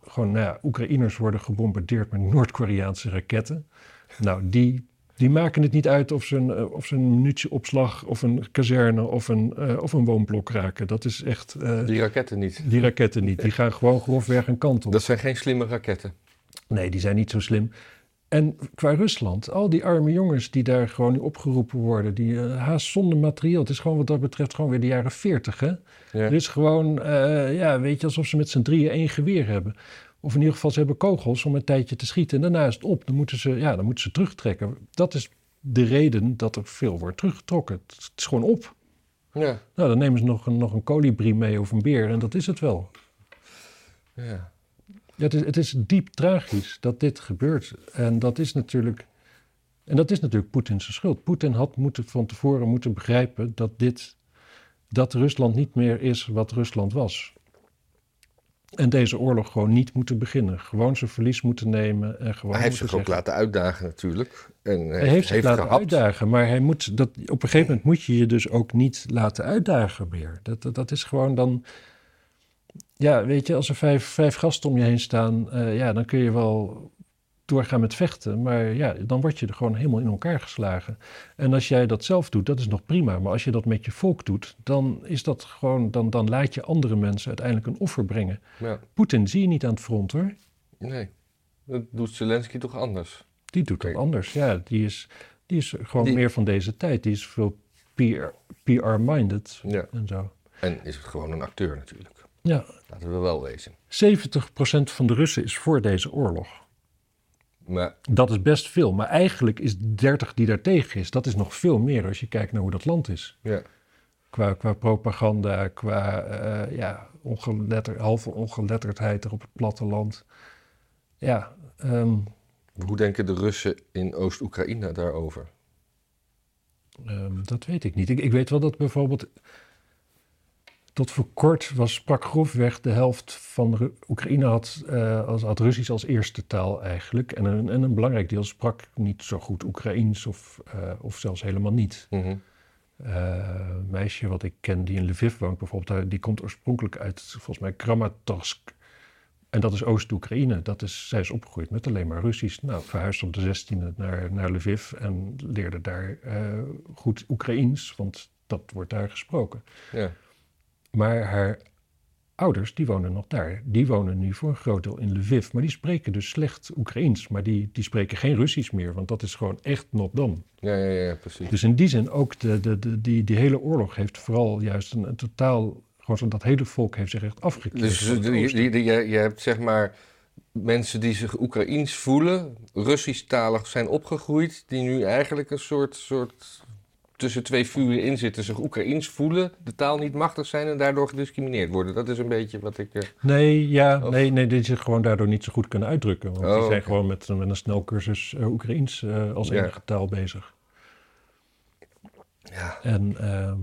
B: gewoon, nou Oekraïners worden gebombardeerd met Noord-Koreaanse raketten. Nou, die, die maken het niet uit of ze een, eh, of ze een munitieopslag of een kazerne of een, eh, of een woonblok raken. Dat is echt, eh,
A: Die raketten niet.
B: die raketten niet. Die gaan gewoon grofweg een kant op.
A: Dat zijn geen slimme raketten.
B: Nee, die zijn niet zo slim. En qua Rusland, al die arme jongens die daar gewoon opgeroepen worden, die haast zonder materieel. Het is gewoon wat dat betreft gewoon weer de jaren 40, hè?
A: Ja.
B: Er is gewoon, ja, weet je, alsof ze met z'n drieën één geweer hebben. Of in ieder geval, ze hebben kogels om een tijdje te schieten. En daarna is het op. Dan moeten ze, ja, dan moeten ze terugtrekken. Dat is de reden dat er veel wordt teruggetrokken. Het is gewoon op.
A: Ja.
B: Nou, dan nemen ze nog een, nog een kolibrie mee of een beer en dat is het wel.
A: ja.
B: Ja, het, is, het is diep tragisch dat dit gebeurt. En dat is natuurlijk, en dat is natuurlijk Poetins schuld. Poetin had moeten, van tevoren moeten begrijpen dat, dit, dat Rusland niet meer is wat Rusland was. En deze oorlog gewoon niet moeten beginnen. Gewoon zijn verlies moeten nemen en gewoon
A: Hij heeft zich ook
B: zeggen-
A: laten uitdagen natuurlijk. En
B: Hij heeft zich laten
A: gehapt.
B: uitdagen, maar hij moet dat, op een gegeven moment moet je je dus ook niet laten uitdagen meer. Dat, dat, dat is gewoon dan. Ja, weet je, als er vijf, vijf gasten om je heen staan, eh, ja, dan kun je wel doorgaan met vechten. Maar ja, dan word je er gewoon helemaal in elkaar geslagen. En als jij dat zelf doet, dat is nog prima. Maar als je dat met je volk doet, dan is dat gewoon, dan, dan laat je andere mensen uiteindelijk een offer brengen.
A: Ja.
B: Poetin zie je niet aan het front hoor.
A: Nee, dat doet Zelensky toch anders.
B: Die doet het
A: Oké.
B: anders. Ja, die is, die is gewoon
A: Die-
B: meer van deze tijd. Die is veel PR PR-minded
A: Ja.
B: en zo.
A: En is het gewoon een acteur natuurlijk.
B: Ja,
A: Laten we wel wezen.
B: 70% van de Russen is voor deze oorlog.
A: Maar
B: Dat is best veel, maar eigenlijk is 30 die daartegen is, dat is nog veel meer als je kijkt naar hoe dat land is.
A: ja,
B: Qua, qua propaganda, qua eh, ja, ongeletter, halve ongeletterdheid er op het platteland. Ja, ehm,
A: hoe denken de Russen in Oost-Oekraïne daarover?
B: Ehm, dat weet ik niet. Ik, ik weet wel dat bijvoorbeeld. Tot voor kort was, sprak grofweg de helft van Ru- Oekraïne had, eh, als, had Russisch als eerste taal eigenlijk. En een, en een belangrijk deel sprak niet zo goed Oekraïens of, eh, of zelfs helemaal niet. Eh, meisje wat ik ken die in Lviv woont bijvoorbeeld, die komt oorspronkelijk uit volgens mij Kramatorsk. En dat is Oost-Oekraïne. Dat is, zij is opgegroeid met alleen maar Russisch. Nou, verhuisde op de 16e naar, naar Lviv en leerde daar goed Oekraïens, want dat wordt daar gesproken.
A: Ja.
B: Maar haar ouders, die wonen nog daar. Die wonen nu voor een groot deel in Lviv. Maar die spreken dus slecht Oekraïens. Maar die, die spreken geen Russisch meer, want dat is gewoon echt not done.
A: Ja, ja, ja, precies.
B: Dus in die zin ook, de, de, de, die, die hele oorlog heeft vooral juist een, een totaal... Gewoon dat hele volk heeft zich echt afgekeerd.
A: Dus je, je, je hebt zeg maar mensen die zich Oekraïens voelen, Russisch-talig zijn opgegroeid, die nu eigenlijk een soort, soort tussen twee vuren in zitten, zich Oekraïens voelen, de taal niet machtig zijn en daardoor gediscrimineerd worden. Dat is een beetje wat ik... eh,
B: Nee, ja,
A: Of-
B: nee, nee, die zich gewoon daardoor niet zo goed kunnen uitdrukken. Want
A: Oh,
B: die zijn
A: oké.
B: gewoon met, met een snelcursus eh Oekraïens eh, als
A: Ja.
B: enige taal bezig.
A: ja.
B: En ehm,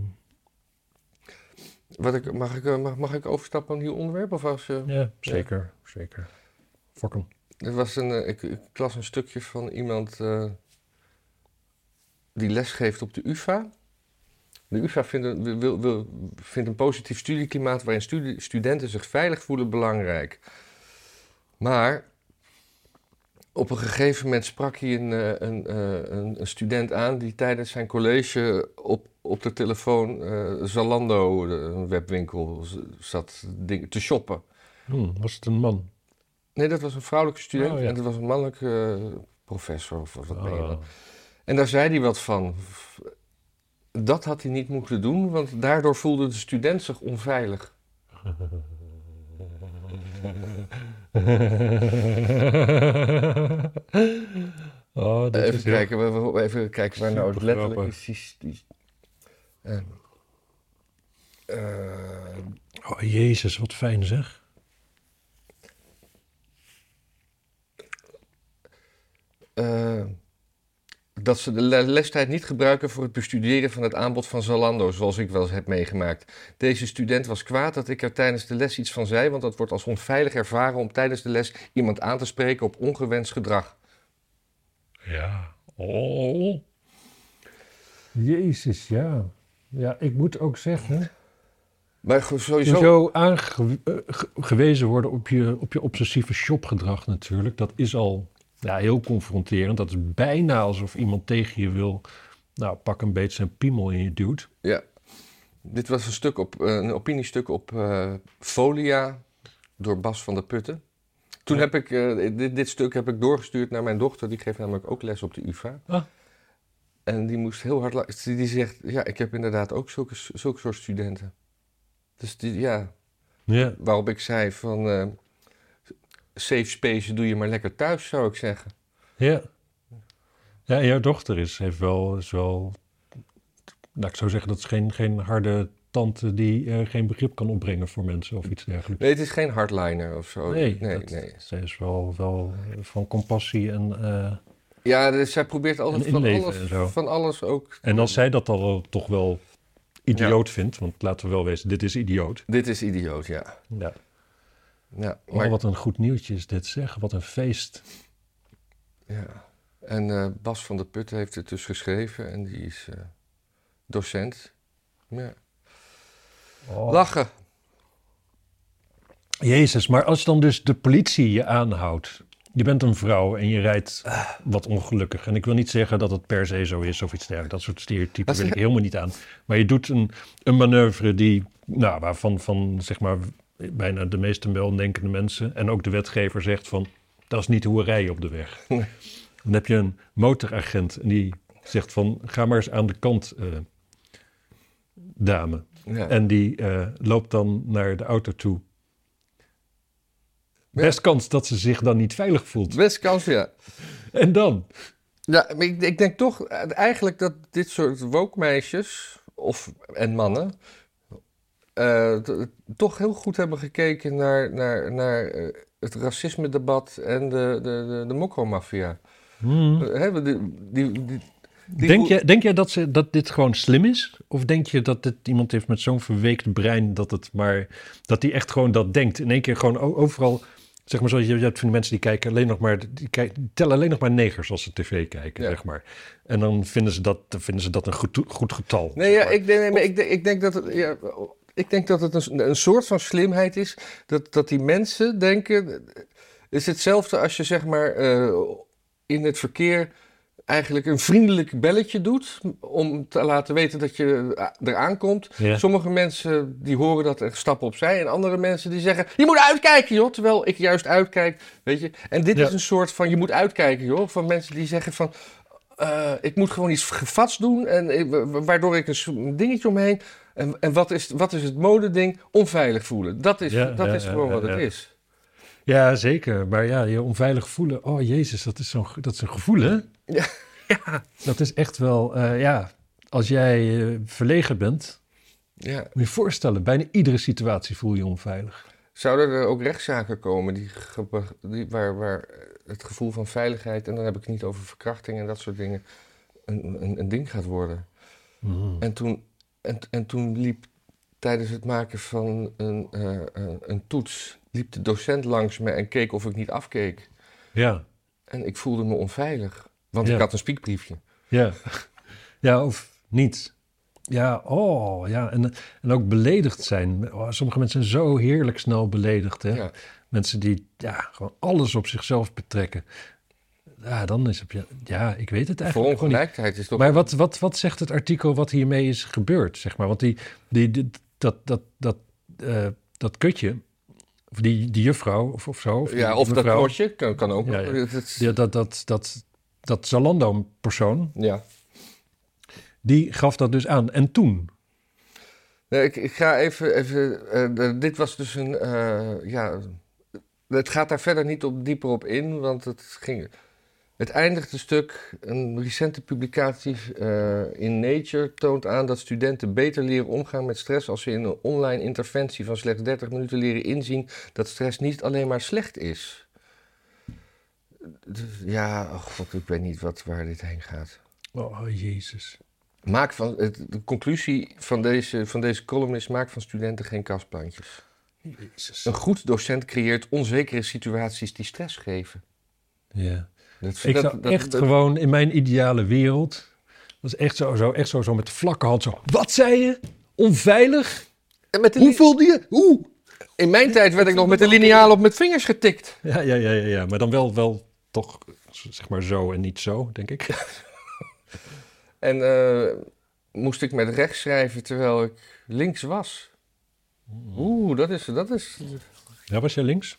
A: Wat ik, mag, ik, mag, mag ik overstappen op een nieuw onderwerp? Of als,
B: ja, zeker, zeker. Fokken.
A: Er was een, ik, ik las een stukje van iemand die lesgeeft op de UvA. De UvA vindt een, wil, wil, vindt een positief studieklimaat waarin studenten zich veilig voelen belangrijk. Maar op een gegeven moment sprak hij een, eh, een, eh, een, een student aan die tijdens zijn college op, op de telefoon eh, Zalando, een webwinkel, zat te shoppen.
B: Hm, was het een man?
A: Nee, dat was een vrouwelijke student
B: Oh, ja.
A: en dat was een mannelijke professor of wat ben je
B: Oh.
A: dan. En daar zei hij wat van. Dat had hij niet moeten doen, want daardoor voelde de student zich onveilig.
B: oh, dat
A: even,
B: is
A: kijken, we- we- even kijken waar nou letterlijk is. die- die- eh, eh,
B: Oh, jezus, wat fijn zeg.
A: eh, dat ze de le- lestijd niet gebruiken voor het bestuderen van het aanbod van Zalando, zoals ik wel eens heb meegemaakt. Deze student was kwaad dat ik er tijdens de les iets van zei, want dat wordt als onveilig ervaren om tijdens de les iemand aan te spreken op ongewenst gedrag.
B: Ja. Oh. Jezus, ja. Ja, ik moet ook zeggen...
A: Maar sowieso.
B: Zo aangewezen worden op je, op je obsessieve shopgedrag natuurlijk. Dat is al ja, heel confronterend. Dat is bijna alsof iemand tegen je wil... Nou, pak een beetje zijn piemel in je duwt.
A: Ja. Dit was een, stuk op, eh, een opiniestuk op eh, Folia door Bas van der Putten. Toen
B: Ja.
A: heb ik eh, dit, dit stuk heb ik doorgestuurd naar mijn dochter. Die geeft namelijk ook les op de UvA.
B: Ah.
A: En die moest heel hard luisteren. Die zegt, ja, ik heb inderdaad ook zulke, zulke soort studenten. Dus die, ja,
B: Ja.
A: waarop ik zei van... safe space doe je maar lekker thuis, zou ik zeggen.
B: Ja. Ja, jouw dochter is, heeft wel, is wel... Nou, ik zou zeggen, dat is geen, geen harde tante die eh, geen begrip kan opbrengen voor mensen of iets dergelijks.
A: Nee, het is geen hardliner of zo.
B: nee,
A: nee,
B: dat-
A: nee.
B: zij is wel, wel van compassie en... eh,
A: Ja, dus zij probeert altijd van alles, van alles ook...
B: En als zij dat al toch wel idioot vindt, want laten we wel wezen, dit is idioot.
A: Dit is idioot, ja.
B: Ja.
A: Ja
B: Oh, wat een goed nieuwtje is dit, zeg. Wat een feest.
A: ja. En eh, Bas van der Putten heeft het dus geschreven en die is eh, docent. Ja.
B: Oh.
A: Lachen.
B: Jezus, maar als dan dus de politie je aanhoudt. Je bent een vrouw en je rijdt wat ongelukkig. En ik wil niet zeggen dat het per se zo is of iets dergelijks. Dat soort stereotypen wil ik helemaal niet aan. Maar je doet een, een manoeuvre die, nou, waarvan van, zeg maar, bijna de meeste weldenkende mensen... en ook de wetgever zegt van, dat is niet hoe we rijden op de weg.
A: Nee.
B: Dan heb je een motoragent en die zegt van, ga maar eens aan de kant, eh, dame.
A: Ja.
B: En die eh, loopt dan naar de auto toe.
A: Ja.
B: Best kans dat ze zich dan niet veilig voelt.
A: Best kans, ja.
B: En dan?
A: Ja, maar ik, ik denk toch eh, eigenlijk dat dit soort woke-meisjes of, en mannen... eh, toch heel goed hebben gekeken naar, naar, naar eh, het racisme-debat en de, de, de, de mokromafia.
B: Hmm.
A: Eh, die, die, die,
B: Denk, jij, denk jij dat, ze, dat dit gewoon slim is? Of denk je dat dit iemand heeft met zo'n verweekt brein dat het maar dat hij echt gewoon dat denkt? In één keer gewoon overal Zeg maar zo, je, je hebt van die mensen die kijken alleen nog maar, die, kijken, tellen alleen nog maar negers als ze tv kijken,
A: Ja.
B: zeg maar. En dan vinden ze dat, vinden ze dat een goed, goed getal.
A: Nee,
B: zeg
A: ja, ik, denk, nee, maar ik, denk, ik denk dat het, ja, ik denk dat het een, een soort van slimheid is. Dat, dat die mensen denken. Het is hetzelfde als je zeg maar eh, in het verkeer eigenlijk een vriendelijk belletje doet. Om te laten weten dat je eh, eraan komt.
B: Ja.
A: Sommige mensen die horen dat en stappen opzij. En andere mensen die zeggen: Je moet uitkijken, joh. Terwijl ik juist uitkijk. Weet je. En dit
B: Ja.
A: is een soort van: Je moet uitkijken, joh. Van mensen die zeggen: van, eh, Ik moet gewoon iets gevats doen. En waardoor ik een dingetje omheen. En, en wat, is, wat is het modeding? Onveilig voelen. Dat is,
B: Ja,
A: dat
B: ja,
A: is gewoon
B: ja,
A: wat het is.
B: Ja, zeker. Maar ja, je onveilig voelen. Oh jezus, dat is, zo'n, dat is een gevoel, hè?
A: Ja.
B: Dat is echt wel, eh, ja, als jij eh, verlegen bent,
A: Ja.
B: moet je je voorstellen, bijna iedere situatie voel je onveilig.
A: Zouden er ook rechtszaken komen die, die, waar, waar het gevoel van veiligheid, en dan heb ik het niet over verkrachting en dat soort dingen, een, een, een ding gaat worden?
B: Mhm.
A: En toen, en, en toen liep tijdens het maken van een, eh, een, een toets, liep de docent langs me en keek of ik niet afkeek.
B: Ja,
A: En ik voelde me onveilig, want
B: Ja.
A: ik had een spiekbriefje.
B: ja. Ja, of niet. Ja, oh, ja. En, en ook beledigd zijn. Oh, sommige mensen zijn zo heerlijk snel beledigd, hè?
A: Ja.
B: Mensen die ja, gewoon alles op zichzelf betrekken. Ja, dan is het... Ja, ik weet het
A: Voor
B: eigenlijk niet.
A: ongelijkheid is toch...
B: Maar wat, wat, wat zegt het artikel wat hiermee is gebeurd, zeg maar? Want die, die, die- dat, dat, dat, eh, dat kutje, of die, die juffrouw of, of zo... Of die
A: ja, of dat knotje, kan, kan ook.
B: Ja, dat, dat, dat, dat Zalando-persoon,
A: ja.
B: die gaf dat dus aan. En toen?
A: Nee, ik, ik ga even. even eh, de- dit was dus een. eh, ja. Het gaat daar verder niet op, dieper op in, want het ging. Het eindigde stuk. Een recente publicatie eh, in Nature toont aan dat studenten beter leren omgaan met stress als ze in een online interventie van slechts 30 minuten leren inzien dat stress niet alleen maar slecht is. Dus, ja, oh god, ik weet niet wat, waar dit heen gaat.
B: Oh, jezus.
A: Maak van, het, de conclusie van deze, van deze column is: maak van studenten geen kastplantjes.
B: Jezus.
A: Een goed docent creëert onzekere situaties die stress geven.
B: Ja.
A: Dat,
B: Ik
A: dat-
B: zou
A: dat-
B: echt gewoon in mijn ideale wereld... Dat is echt zo, zo, echt zo, zo met vlakke hand zo... Wat zei je? Onveilig?
A: En met de
B: Hoe voelde je? Hoe?
A: In mijn tijd werd ik nog met de lineaal op mijn vingers getikt.
B: Ja, ja, ja, ja, ja. maar dan wel, wel toch zeg maar zo en niet zo, denk ik.
A: En eh, moest ik met rechts schrijven terwijl ik links was. Oeh, dat is, dat is...
B: Ja, was jij links?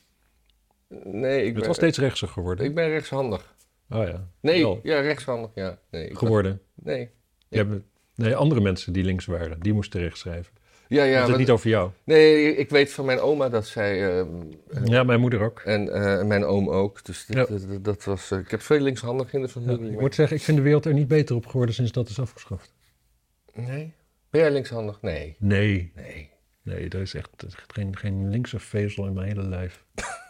A: Nee, ik
B: Het
A: ben,
B: was steeds rechtser geworden.
A: ik ben rechtshandig.
B: Oh ja.
A: Nee,
B: Wel.
A: ja, rechtshandig, ja. Nee, ik was-
B: Geworden.
A: nee.
B: Je hebt- nee, andere mensen die links waren, die moesten rechts schrijven.
A: Ja,
B: Ja,
A: ja.
B: het niet over jou.
A: nee, ik weet van mijn oma dat zij... ehm, eh,
B: Ja, mijn moeder ook.
A: En eh, mijn oom ook. Dus dit-
B: Ja.
A: dat, dat was... eh, ik heb veel linkshandig in de
B: Ja,
A: familie.
B: ik moet zeggen, ik vind de wereld er niet beter op geworden sinds dat is afgeschaft.
A: Nee? Ben jij linkshandig? Nee.
B: Nee,
A: Nee.
B: nee, is echt, er is echt geen, geen linkse vezel in mijn hele lijf.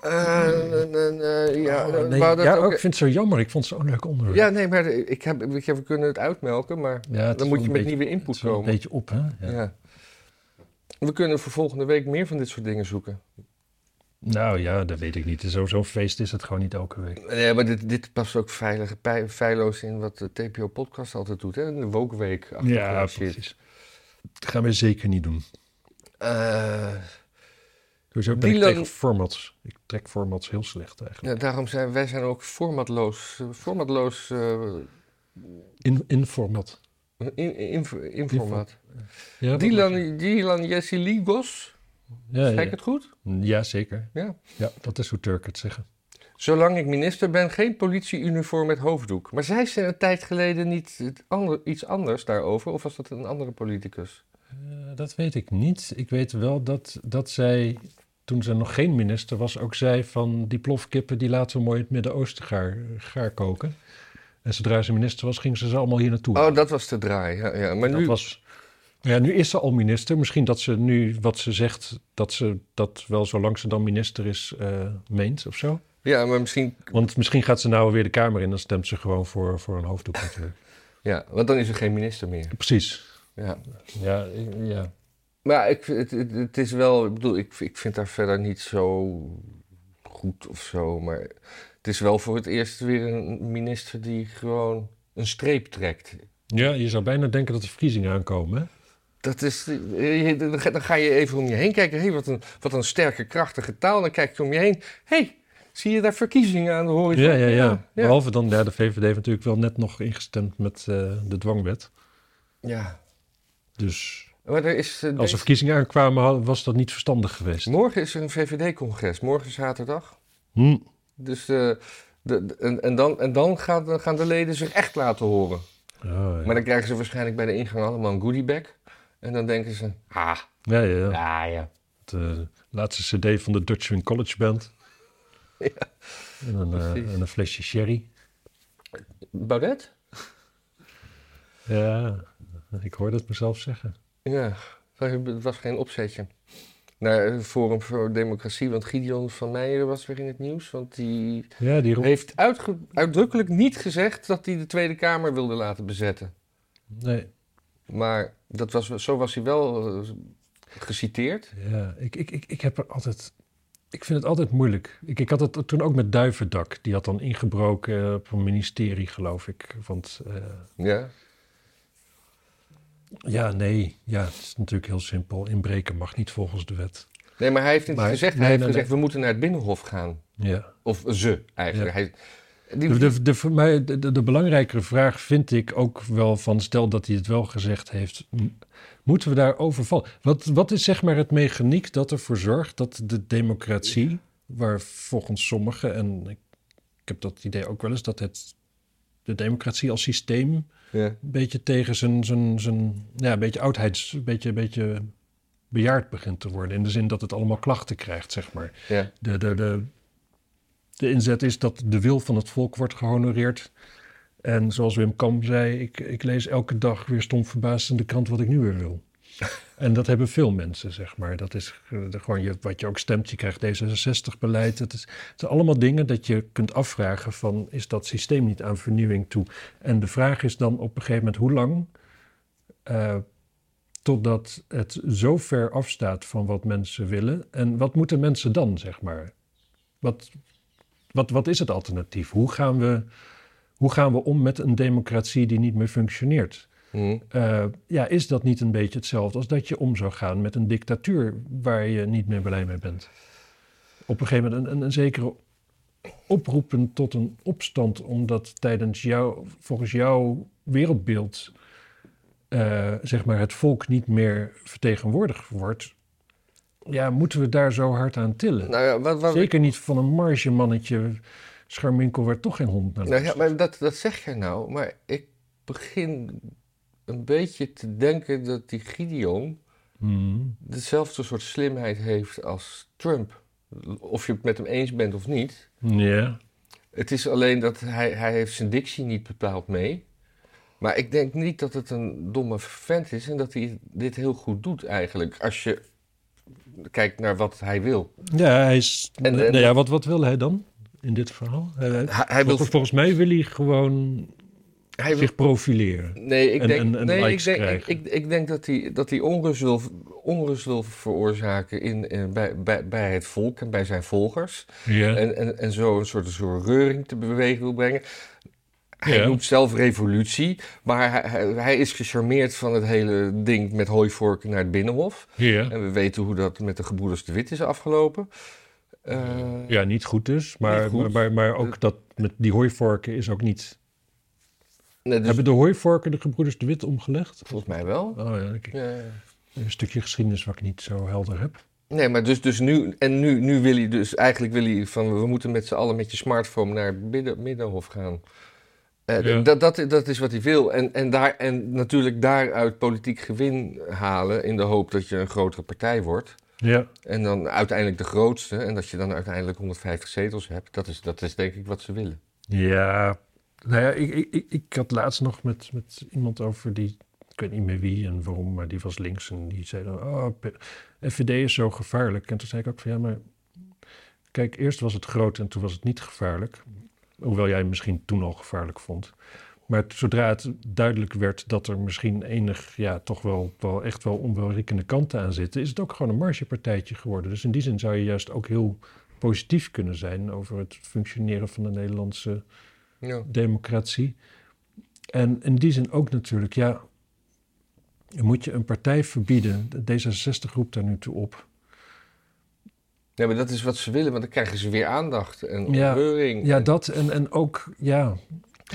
A: Eh, eh, ja,
B: Oh,
A: eh,
B: ja,
A: ook-
B: ook, ik vind het zo jammer. Ik vond het zo'n leuk onderwerp.
A: ja, nee, maar ik heb, ik heb, we kunnen het uitmelken, maar
B: Ja, het is
A: dan moet je met
B: beetje-
A: nieuwe input komen.
B: Een beetje op, hè? Ja.
A: Ja. We kunnen voor volgende week meer van dit soort dingen zoeken.
B: Nou ja, dat weet ik niet. Zo- Zo'n feest is het gewoon niet elke week.
A: Nee, maar dit, dit past ook veilig, feilloos in wat de TPO-podcast altijd doet, hè? De Wokeweek.
B: Ja, precies. Dat gaan we zeker niet doen.
A: Eh,
B: Sowieso ben ik tegen formats. Ik trek formats heel slecht eigenlijk.
A: ja, daarom zijn wij zijn ook formatloos. eh, formatloos eh,
B: In, in format.
A: in, in, in format.
B: Ja,
A: Dylan, Dylan Jesse Ligos,
B: ja,
A: zeg ik
B: ja.
A: het goed?
B: ja, zeker.
A: Ja.
B: Ja, dat is hoe Turk het zeggen.
A: Zolang ik minister ben, geen politieuniform met hoofddoek. Maar zei ze een tijd geleden niet ander- iets anders daarover? Of was dat een andere politicus?
B: Eh, dat weet ik niet. Ik weet wel dat, dat zij, toen ze nog geen minister was, ook zei van die plofkippen die laten we mooi het Midden-Oosten gaar, gaar koken. En zodra ze minister was, ging ze ze allemaal hier naartoe.
A: Oh, dat was de draai. Ja, ja. Maar
B: dat
A: nu,
B: was, ja, nu is ze al minister. Misschien dat ze nu wat ze zegt, dat ze dat wel zolang ze dan minister is, eh, meent of zo.
A: ja, maar misschien...
B: Want misschien gaat ze nou weer de Kamer in en dan stemt ze gewoon voor, voor een hoofddoek natuurlijk.
A: Ja, want dan is er geen minister meer.
B: Precies.
A: Ja.
B: Ja, ja.
A: Maar ik, het, het, is wel, ik bedoel, ik, ik vind daar verder niet zo goed of zo. Maar het is wel voor het eerst weer een minister die gewoon een streep trekt.
B: Ja, je zou bijna denken dat er verkiezingen aankomen. Hè?
A: Dat is, eh, dan ga- je even om je heen kijken. Hé, wat, een, wat een sterke, krachtige taal. Dan kijk je om je heen. Hé, zie je daar verkiezingen aan de horizon?
B: Ja, ja, ja.
A: ja.
B: Behalve dan, ja, de VVD heeft natuurlijk wel net nog ingestemd met eh, de dwangwet.
A: Ja.
B: Dus
A: Maar er is, eh,
B: als er verkiezingen aankwamen, was dat niet verstandig geweest.
A: morgen is er een VVD-congres. Morgen zaterdag.
B: Hm.
A: Dus, eh, de, de- en, en dan, en dan gaan, gaan de leden zich echt laten horen.
B: Oh, ja.
A: Maar dan krijgen ze waarschijnlijk bij de ingang allemaal een goodiebag. En dan denken ze, ah,
B: ja, ja, ja.
A: ja, ja.
B: De laatste cd van de Dutch Swing College Band.
A: Ja.
B: En, een, eh, en een flesje sherry.
A: Baudet?
B: Ja, ik hoorde het mezelf zeggen.
A: Ja, het was geen opzetje. Naar het Forum voor Democratie, want Gideon van Meijer was weer in het nieuws. Want die
B: Ja, die
A: heeft uitdrukkelijk niet gezegd dat hij de Tweede Kamer wilde laten bezetten.
B: Nee,
A: Maar dat was, zo was hij wel eh, geciteerd.
B: ja, ik, ik, ik, ik heb er altijd... Ik vind het altijd moeilijk. Ik, ik had het toen ook met Duivendak. Die had dan ingebroken eh, op een ministerie, geloof ik. Want eh,
A: Ja.
B: Ja, nee. Ja, het is natuurlijk heel simpel. Inbreken mag niet volgens de wet.
A: Nee, maar hij heeft niet gezegd.
B: nee,
A: hij heeft
B: nee,
A: gezegd,
B: nee.
A: we moeten naar het Binnenhof gaan.
B: Ja.
A: Of ze, eigenlijk. Hij, die,
B: De, de, de, voor mij, de, belangrijkere vraag vind ik ook wel van... stel dat hij het wel gezegd heeft... moeten we daarover vallen? Wat, wat is zeg maar het mechaniek dat ervoor zorgt dat de democratie... waar volgens sommigen, en ik, ik heb dat idee ook wel eens... dat het, de democratie als systeem
A: ja.
B: een beetje tegen zijn... zijn, zijn ja, een beetje oudheids... een beetje, een beetje bejaard begint te worden. In de zin dat het allemaal klachten krijgt, zeg maar.
A: Ja.
B: De, de, de, de inzet is dat de wil van het volk wordt gehonoreerd. En zoals Wim Kamp zei, ik, ik lees elke dag weer stom verbaasd in de krant wat ik nu weer wil. En dat hebben veel mensen, zeg maar. Dat is eh, gewoon je, wat je ook stemt. Je krijgt D66-beleid. Het, is, het zijn allemaal dingen dat je kunt afvragen van... is dat systeem niet aan vernieuwing toe? En de vraag is dan op een gegeven moment hoe lang... eh, totdat het zo ver afstaat van wat mensen willen. En wat moeten mensen dan, zeg maar? Wat, wat, wat is het alternatief? Hoe gaan, we, hoe gaan we om met een democratie die niet meer functioneert? Eh, ja, is dat niet een beetje hetzelfde als dat je om zou gaan met een dictatuur waar je niet meer blij mee bent? Op een gegeven moment een, een, een zekere oproepen tot een opstand, omdat tijdens jou, volgens jouw wereldbeeld, eh, zeg maar, het volk niet meer vertegenwoordigd wordt. Ja, moeten we daar zo hard aan tillen?
A: Nou ja, wat, wat,
B: Zeker niet van een margemannetje, scharminkel waar toch geen hond naar
A: Nou ja, maar dat, dat zeg je nou. Maar ik begin een beetje te denken dat die Gideon
B: Hmm.
A: dezelfde soort slimheid heeft als Trump. Of je het met hem eens bent of niet.
B: Ja.
A: Het is alleen dat hij, hij heeft zijn dictie niet bepaald mee. Maar ik denk niet dat het een domme vent is en dat hij dit heel goed doet eigenlijk. Als je kijkt naar wat hij wil.
B: Ja, hij is.
A: En- en-
B: nou ja, wat, wat wil hij dan in dit verhaal? Hij, hij-
A: wil...
B: vol- volgens mij wil hij gewoon
A: Hij
B: zich profileren.
A: Nee, ik
B: en-
A: denk,
B: en- en
A: nee, ik denk, ik,
B: krijgen.
A: ik, ik denk dat hij, dat hij onrust, wil, onrust wil veroorzaken in, in, bij, bij, bij het volk en bij zijn volgers.
B: Ja.
A: En, en, en zo een soort, een soort reuring te bewegen wil brengen. Hij
B: Ja.
A: noemt zelf revolutie, maar hij, hij, hij is gecharmeerd van het hele ding met hooivorken naar het Binnenhof.
B: ja.
A: En we weten hoe dat met de gebroeders de Wit is afgelopen. Eh,
B: ja, niet goed dus. Maar,
A: goed.
B: Maar, maar, maar ook dat met die hooivorken is ook niet.
A: Nee, dus
B: Hebben de hooivorken de gebroeders de Wit omgelegd?
A: volgens mij wel.
B: Oh ja, kijk.
A: Ja, ja.
B: een stukje geschiedenis wat ik niet zo helder heb.
A: Nee, maar dus, dus nu, en nu, nu wil hij dus, eigenlijk wil hij van, we moeten met z'n allen met je smartphone naar midden, Middenhof gaan. Eh,
B: Ja.
A: dat, dat, dat is wat hij wil. En, en, daar, en natuurlijk daaruit politiek gewin halen in de hoop dat je een grotere partij wordt.
B: Ja.
A: En dan uiteindelijk de grootste. En dat je dan uiteindelijk 150 zetels hebt. Dat is, dat is denk ik wat ze willen.
B: Ja, nou ja, ik, ik, ik, had laatst nog met, met iemand over die, ik weet niet meer wie en waarom, maar die was links en die zei dan, oh, FVD is zo gevaarlijk. En toen zei ik ook van, ja, maar kijk, eerst was het groot en toen was het niet gevaarlijk. Hoewel jij misschien toen al gevaarlijk vond. Maar zodra het duidelijk werd dat er misschien enig, ja, toch wel, wel echt wel onwelriekende kanten aan zitten, is het ook gewoon een margepartijtje geworden. Dus in die zin zou je juist ook heel positief kunnen zijn over het functioneren van de Nederlandse
A: Ja.
B: democratie. En in die zin ook natuurlijk, ja, moet je een partij verbieden. De D66 roept daar nu toe op.
A: ja, maar dat is wat ze willen, want dan krijgen ze weer aandacht en
B: Ja.
A: opheuring.
B: Ja,
A: En-
B: dat en, en ook, ja,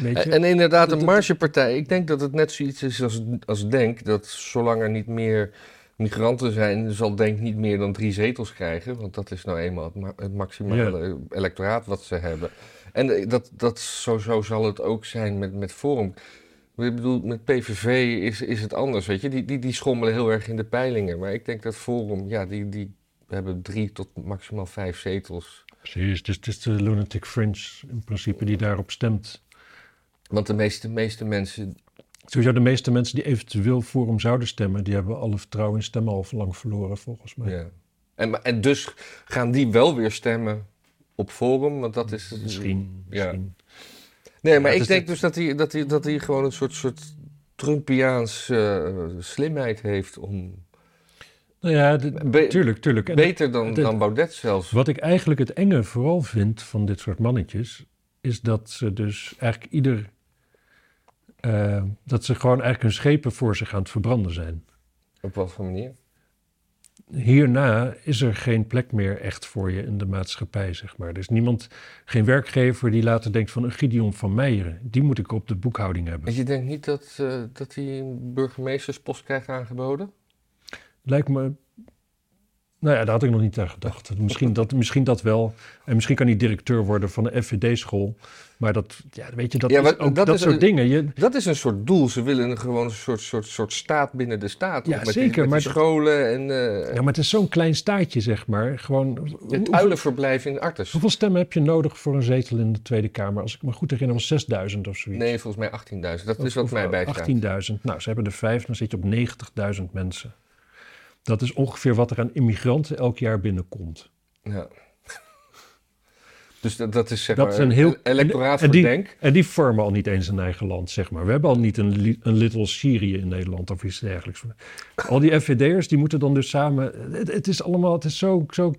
B: weet je.
A: En, inderdaad, een margepartij. Ik denk dat het net zoiets is als, als Denk. Dat zolang er niet meer migranten zijn, zal Denk niet meer dan drie zetels krijgen. Want dat is nou eenmaal het, ma- het maximale electoraat wat ze hebben. En eh, dat, dat, zo, zo zal het ook zijn met, met Forum. Ik bedoel, met PVV is, is het anders, weet je. Die, die, die schommelen heel erg in de peilingen. Maar ik denk dat Forum, ja, die, die hebben drie tot maximaal vijf zetels.
B: Precies, dus het is de lunatic fringe in principe die daarop stemt.
A: Want de meeste, meeste mensen
B: Sowieso de meeste mensen die eventueel hem zouden stemmen, die hebben alle vertrouwen in stemmen al lang verloren volgens mij.
A: Ja. En, maar- en dus gaan die wel weer stemmen op Forum, want dat is...
B: Misschien,
A: Ja.
B: misschien.
A: Nee, maar
B: Ja,
A: ik denk dus dat hij, dat, hij, dat hij gewoon een soort, soort Trumpiaans eh, slimheid heeft om...
B: Nou ja, de-
A: Be-
B: tuurlijk, tuurlijk. En
A: beter dan,
B: de-
A: dan Baudet zelfs.
B: Wat ik eigenlijk het enge vooral vind van dit soort mannetjes, is dat ze dus eigenlijk ieder. eh, dat ze gewoon eigenlijk hun schepen voor zich aan het verbranden zijn.
A: Op wat voor manier?
B: Hierna is er geen plek meer echt voor je in de maatschappij, zeg maar. Er is niemand, geen werkgever die later denkt van een Gideon van Meijeren. Die moet ik op de boekhouding hebben.
A: En je denkt niet dat, eh, dat hij een burgemeesterspost krijgt aangeboden?
B: Lijkt me. Nou ja, daar had ik nog niet aan gedacht. Misschien dat, misschien dat wel. En misschien kan hij directeur worden van de FVD-school. Maar dat, ja, weet je, dat
A: Ja,
B: is ook
A: dat
B: dat,
A: is
B: soort
A: een-
B: dingen. Je,
A: Dat is een soort doel. Ze willen gewoon een soort, soort, soort staat binnen de staat.
B: Ja,
A: met
B: zeker,
A: Die, met
B: maar
A: scholen en eh,
B: ja, maar het is zo'n klein staatje, zeg maar. Gewoon,
A: het
B: hoeveel,
A: uilenverblijf in Artes.
B: hoeveel stemmen heb je nodig voor een zetel in de Tweede Kamer? Als ik me goed herinner, was 6000 of zoiets.
A: Nee, volgens mij 18.000. Dat is wat mij
B: of
A: bijstaat.
B: 18.000. Nou, ze hebben er vijf, dan zit je op 90.000 mensen. Dat is ongeveer wat er aan immigranten elk jaar binnenkomt.
A: Ja. Dus dat, dat is zeg
B: Dat
A: maar
B: is een heel-
A: electoraat
B: en
A: Denk.
B: En die vormen al niet eens een eigen land, zeg maar. We hebben al niet een, een little Syrië in Nederland of iets dergelijks. Al die FVD'ers, die moeten dan dus samen... Het, het is allemaal, het is zo, zo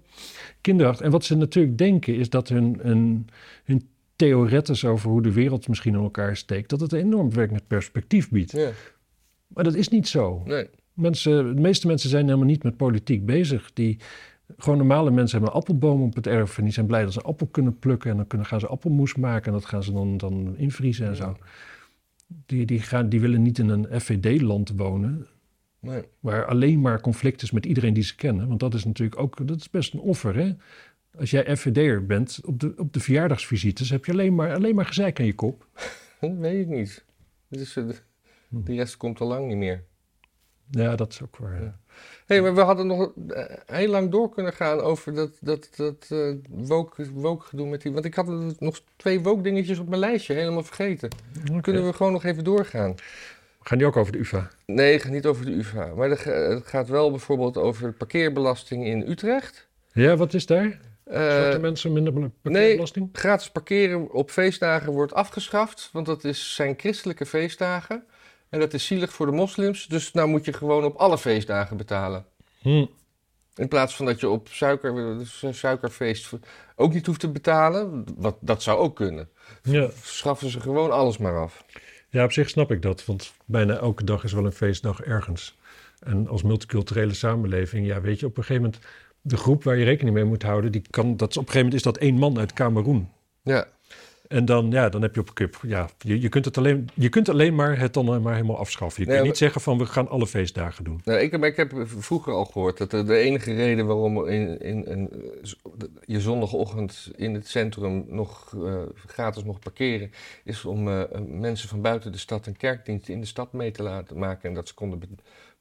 B: kinderachtig. En wat ze natuurlijk denken, is dat hun, hun, hun theoretes over hoe de wereld misschien in elkaar steekt... dat het een enorm werkend perspectief biedt.
A: Ja,
B: Maar dat is niet zo.
A: nee.
B: Mensen, de meeste mensen zijn helemaal niet met politiek bezig. Die, gewoon normale mensen hebben een appelboom op het erf... en die zijn blij dat ze appel kunnen plukken... en dan kunnen, gaan ze appelmoes maken en dat gaan ze dan, dan invriezen en zo. Die, die, gaan, die willen niet in een FVD-land wonen...
A: nee.
B: waar alleen maar conflict is met iedereen die ze kennen. Want dat is natuurlijk ook dat is best een offer, hè? Als jij FVD'er bent, op de, op de verjaardagsvisites... heb je alleen maar, alleen maar gezeik aan je kop.
A: Dat weet ik niet. Dus, eh, die rest komt al lang niet meer.
B: Ja, dat is ook waar. ja.
A: Hey, maar we hadden nog eh, heel lang door kunnen gaan over dat, dat, dat eh woke, woke gedoe met die... Want ik had nog twee woke dingetjes op mijn lijstje, helemaal vergeten. Kunnen we gewoon nog even doorgaan?
B: Gaan die ook over de UvA?
A: Nee, het gaat niet over de UvA. Maar het ga- het gaat wel bijvoorbeeld over de parkeerbelasting in Utrecht.
B: Ja, wat is daar?
A: Eh,
B: Zwarte mensen minder bela- parkeerbelasting?
A: gratis parkeren op feestdagen wordt afgeschaft, want dat is, zijn christelijke feestdagen. En dat is zielig voor de moslims, dus nou moet je gewoon op alle feestdagen betalen.
B: Hm.
A: In plaats van dat je op suiker, suikerfeest ook niet hoeft te betalen, wat, dat zou ook kunnen.
B: Ja.
A: Schaffen ze gewoon alles maar af.
B: ja, op zich snap ik dat, want bijna elke dag is wel een feestdag ergens. En als multiculturele samenleving, ja, weet je, op een gegeven moment... de groep waar je rekening mee moet houden, die kan, dat is, op een gegeven moment is dat één man uit Cameroen.
A: Ja,
B: En dan, ja, dan heb je op een kip. Ja, je, je, kunt het alleen, je kunt alleen maar het dan maar helemaal afschaffen. Je
A: Nee,
B: kunt
A: maar-
B: niet zeggen van we gaan alle feestdagen doen.
A: nou, ik, maar ik heb vroeger al gehoord dat de, de enige reden waarom in, in, in, je zondagochtend in het centrum nog eh, gratis mocht parkeren, is om eh, mensen van buiten de stad een kerkdienst in de stad mee te laten maken. En dat ze konden.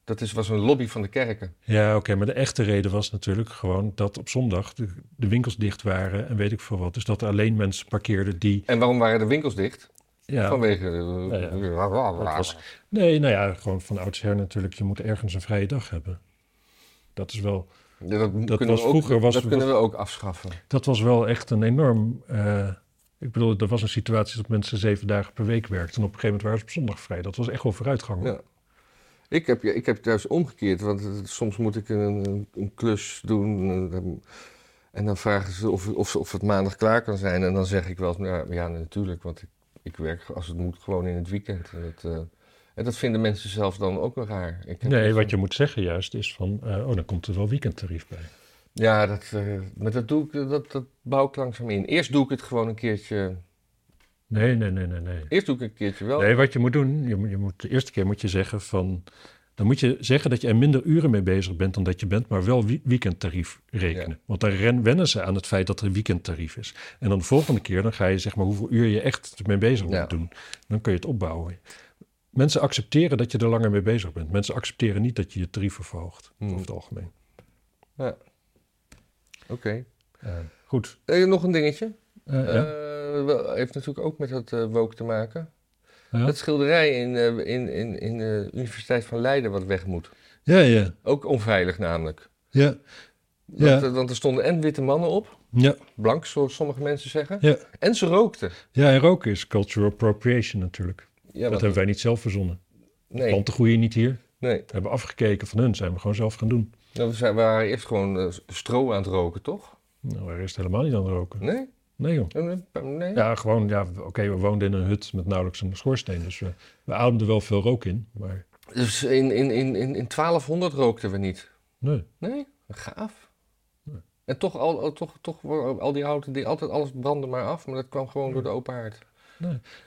A: Dat is, was een lobby van de kerken.
B: Ja, oké, maar de echte reden was natuurlijk gewoon dat op zondag de, de winkels dicht waren en weet ik veel wat. Dus dat er alleen mensen parkeerden die...
A: En waarom waren de winkels dicht?
B: Ja,
A: Vanwege. eh,
B: Ja, dat was- Nee, nou ja, gewoon van oudsher natuurlijk. Je moet ergens een vrije dag hebben. Dat is wel,
A: Ja, dat
B: was
A: ook, dat kunnen we ook afschaffen.
B: dat was wel echt een enorm... eh, Ik bedoel, er was een situatie dat mensen zeven dagen per week werkten. En op een gegeven moment waren ze op zondag vrij. Dat was echt wel vooruitgang.
A: Ja. Ik heb, ik heb het juist omgekeerd, want soms moet ik een, een, klus doen. En dan vragen ze of, of, of het maandag klaar kan zijn. En dan zeg ik wel, eens, nou, ja, natuurlijk, want ik, ik werk als het moet gewoon in het weekend. En dat, eh, en dat vinden mensen zelf dan ook wel raar. Ik
B: Nee,
A: dus
B: wat je moet zeggen juist is van... eh, oh, dan komt er wel weekendtarief bij.
A: Ja, dat, eh, maar dat, doe ik, dat, dat bouw ik langzaam in. Eerst doe ik het gewoon een keertje.
B: Nee, nee, nee, nee, nee.
A: Eerst doe ik een keertje wel.
B: Nee, wat je moet doen, je, je moet, de eerste keer moet je zeggen van... Dan moet je zeggen dat je er minder uren mee bezig bent dan dat je bent, maar wel weekendtarief rekenen.
A: Ja.
B: Want dan wennen ze aan het feit dat er een weekendtarief is. En dan de volgende keer, dan ga je zeg maar hoeveel uur je echt mee bezig
A: Ja.
B: moet doen. Dan kun je het opbouwen. Mensen accepteren dat je er langer mee bezig bent. Mensen accepteren niet dat je je tarief verhoogt,
A: Hmm.
B: over het algemeen.
A: Oké.
B: Eh, goed.
A: Eh, nog een dingetje.
B: Eh, ja.
A: Heeft natuurlijk ook met dat eh woke te maken. Het schilderij in, eh, in, in, in de Universiteit van Leiden wat weg moet.
B: ja, ja,
A: Ook onveilig namelijk.
B: ja, Ja.
A: Want, want er stonden en witte mannen op,
B: ja,
A: blank zoals sommige mensen zeggen.
B: Ja.
A: En ze rookten.
B: ja. En roken is cultural appropriation natuurlijk.
A: Ja,
B: dat hebben wij niet zelf verzonnen.
A: nee,
B: Planten groeien niet hier.
A: nee.
B: We hebben afgekeken van hun, zijn we gewoon zelf gaan doen.
A: Nou, we, zijn, we waren eerst gewoon stro aan het roken, toch?
B: Nou, we is helemaal niet aan het roken.
A: Nee?
B: Nee joh.
A: Nee? nee?
B: Ja, gewoon, ja, oké, we woonden in een hut met nauwelijks een schoorsteen. Dus we, we ademden wel veel rook in, maar
A: Dus in, in, in, in, in 1200 rookten we niet.
B: nee.
A: Nee? Gaaf. En toch al, al- toch, toch al die houten, die altijd alles brandde maar af, maar dat kwam gewoon door de open haard.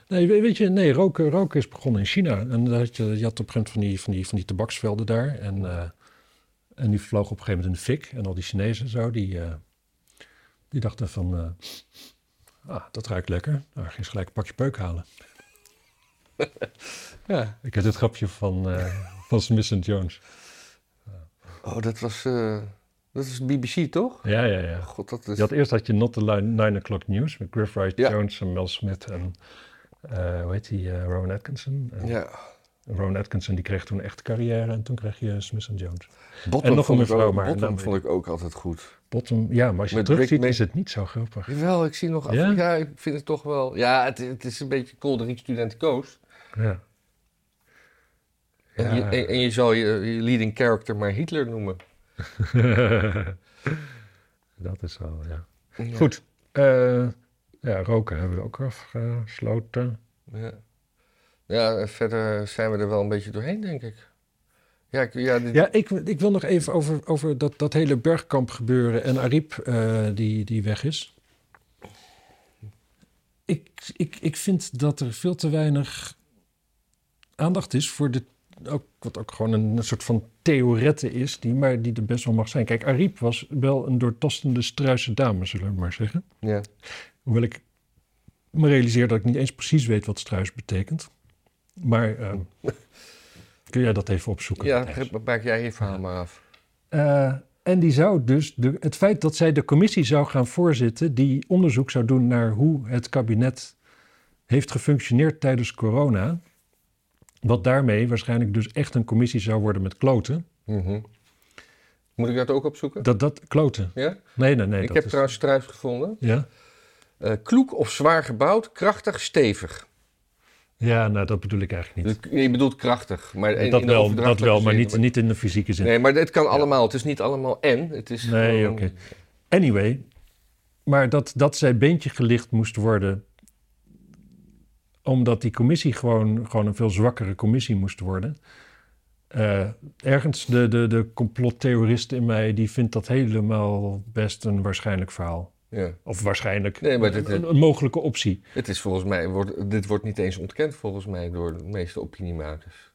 B: Nee, we- weet je, nee, roken, roken is begonnen in China. En had je, je had op een gegeven moment van die, van die, van die tabaksvelden daar. En, eh, en die vlogen op een gegeven moment in de fik. En al die Chinezen zo, die, eh, die dachten van... eh, ah, dat ruikt lekker. Nou, ging ze gelijk een pakje peuk halen.
A: Ja.
B: Ik heb dit grapje van, eh van Smith Jones.
A: Oh, dat was, eh, dat is BBC, toch?
B: Ja, ja, ja.
A: God, dat is...
B: Je had, eerst had je Not the Line- Nine O'Clock News met Griff Wright
A: Ja.
B: Jones en Mel Smith en eh, hoe heet die, Rowan Atkinson. En
A: Ja.
B: Rowan Atkinson die kreeg toen een echte carrière en toen kreeg je Smith Jones.
A: Bottom
B: En nog een mevrouw,
A: ook-
B: maar
A: Bottom vond ik ook altijd goed.
B: Bottom, ja, maar als je het terug ziet is het niet zo grappig.
A: Jawel, ik zie nog af.
B: Ja?
A: Ik vind het toch wel... Ja, het, het is een beetje Colderiek Student Koos.
B: Ja.
A: En,
B: Ja.
A: je, en, je zal je, je leading character maar Hitler noemen.
B: dat is wel, ja.
A: Ja.
B: Goed. eh, ja, roken hebben we ook afgesloten.
A: Ja. ja, verder zijn we er wel een beetje doorheen, denk ik. Ja, ik, ja, dit-
B: Ja, ik, ik wil nog even over, over dat, dat hele bergkamp gebeuren en Ariep eh, die, die weg is. Ik, ik, ik vind dat er veel te weinig aandacht is voor de. Ook, wat ook gewoon een, soort van theorette is, die, maar die er best wel mag zijn. Kijk, Ariep was wel een doortastende struise dame, zullen we maar zeggen.
A: ja.
B: Hoewel ik me realiseer dat ik niet eens precies weet wat struis betekent. Maar eh, kun jij dat even opzoeken?
A: ja maak jij je verhaal maar af.
B: Eh, en die zou dus, de, het feit dat zij de commissie zou gaan voorzitten, die onderzoek zou doen naar hoe het kabinet heeft gefunctioneerd tijdens corona. Wat daarmee waarschijnlijk dus echt een commissie zou worden met kloten.
A: Mhm. Moet ik dat ook opzoeken?
B: Dat, dat, kloten.
A: Ja?
B: Nee, nee, nee.
A: ik
B: dat
A: heb
B: is-
A: trouwens struis gevonden.
B: Ja?
A: Eh, kloek of zwaar gebouwd, krachtig, stevig.
B: Ja, nou dat bedoel ik eigenlijk niet.
A: Je bedoelt krachtig, maar in,
B: dat
A: in
B: wel, dat wel maar
A: zin.
B: niet, niet in de fysieke zin.
A: Nee, maar het kan allemaal. Het is niet allemaal en. Het is
B: Nee,
A: gewoon-
B: oké. Anyway, maar dat, dat zij beentje gelicht moest worden, omdat die commissie gewoon, gewoon een veel zwakkere commissie moest worden. Eh, ergens de, de, de complottheorist in mij, die vindt dat helemaal best een waarschijnlijk verhaal.
A: Ja.
B: Of waarschijnlijk
A: Nee, maar dit-
B: een, een mogelijke optie.
A: Het is volgens mij, wordt, dit wordt niet eens ontkend volgens mij door de meeste opiniemakers.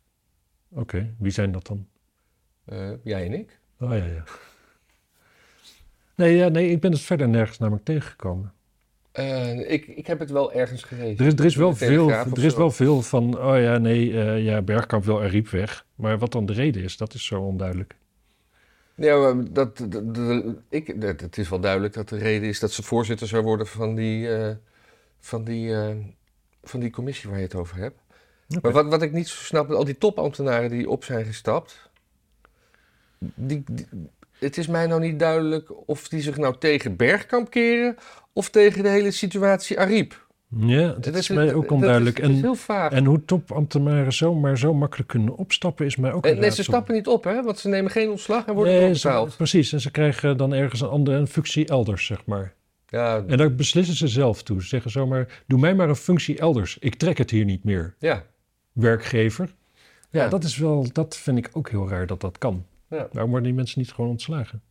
B: Oké, wie zijn dat dan?
A: Eh, jij en ik.
B: Oh ja, ja. Nee, ja, nee, ik ben het verder nergens namelijk tegengekomen.
A: Eh, ik, ik heb het wel ergens gelezen.
B: Er is, er is, wel, veel, er is wel veel van, oh ja, nee, eh, ja, Bergkamp wil Ariep weg. Maar wat dan de reden is, dat is zo onduidelijk.
A: Ja, maar dat, dat, dat- ik, dat, het is wel duidelijk dat de reden is dat ze voorzitter zou worden van die, eh, van die, eh, van die commissie waar je het over hebt. Maar wat, wat ik niet zo snap, al die topambtenaren die op zijn gestapt, die, die- het is mij nou niet duidelijk of die zich nou tegen Bergkamp keren of tegen de hele situatie Ariep.
B: Ja, dat is mij ook onduidelijk.
A: is-
B: En, en hoe topambtenaren zomaar zo makkelijk kunnen opstappen is mij ook
A: nee, ze stappen niet op, hè? Want ze nemen geen ontslag en worden
B: Nee, precies. En ze krijgen dan ergens een andere een functie elders, zeg maar.
A: Ja,
B: En daar beslissen ze zelf toe. Ze zeggen zomaar, doe mij maar een functie elders. Ik trek het hier niet meer.
A: ja.
B: Werkgever. Ja,
A: Ja.
B: dat is wel, dat vind ik ook heel raar dat dat kan.
A: Ja.
B: Waarom worden die mensen niet gewoon ontslagen?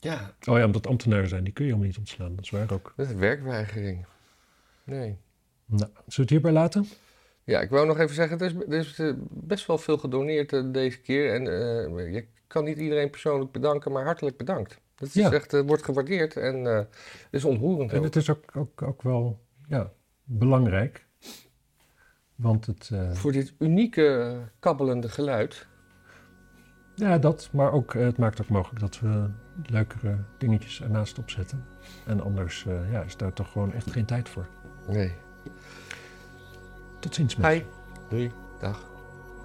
A: Ja,
B: Oh ja, omdat ambtenaren zijn, die kun je helemaal niet ontslaan. Dat is waar ook.
A: dat is werkweigering. Nee.
B: Nou, zullen we het hierbij laten?
A: Ja, ik wou nog even zeggen, er is, er is eh, best wel veel gedoneerd eh, deze keer. En eh, je kan niet iedereen persoonlijk bedanken, maar hartelijk bedankt. Dat is
B: Ja.
A: echt, wordt gewaardeerd en is ontroerend.
B: En
A: ook.
B: het is ook, ook, ook wel ja, belangrijk. Want het,
A: Voor dit unieke kabbelende geluid.
B: Ja, dat, maar ook, eh, het maakt ook mogelijk dat we leukere dingetjes ernaast opzetten. En anders eh, ja, is daar toch gewoon echt geen tijd voor.
A: Nee.
B: Tot ziens, mensen.
A: Hi. Doei. Dag.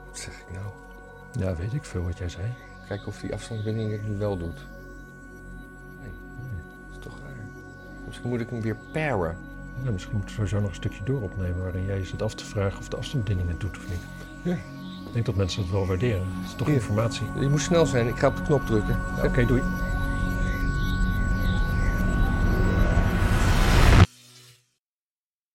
A: Wat zeg ik nou?
B: Ja, weet ik veel wat jij zei.
A: Kijken of die afstandsbinding het nu wel doet. Nee. Dat is toch raar. Misschien moet ik hem weer paren.
B: Ja, misschien moeten we sowieso nog een stukje door opnemen waarin jij zit af te vragen of de afstandsbinding het doet of niet.
A: Ja.
B: Ik denk dat mensen het wel waarderen. Het is toch informatie.
A: Je moet snel zijn, ik ga op de knop drukken.
B: Oké, doei.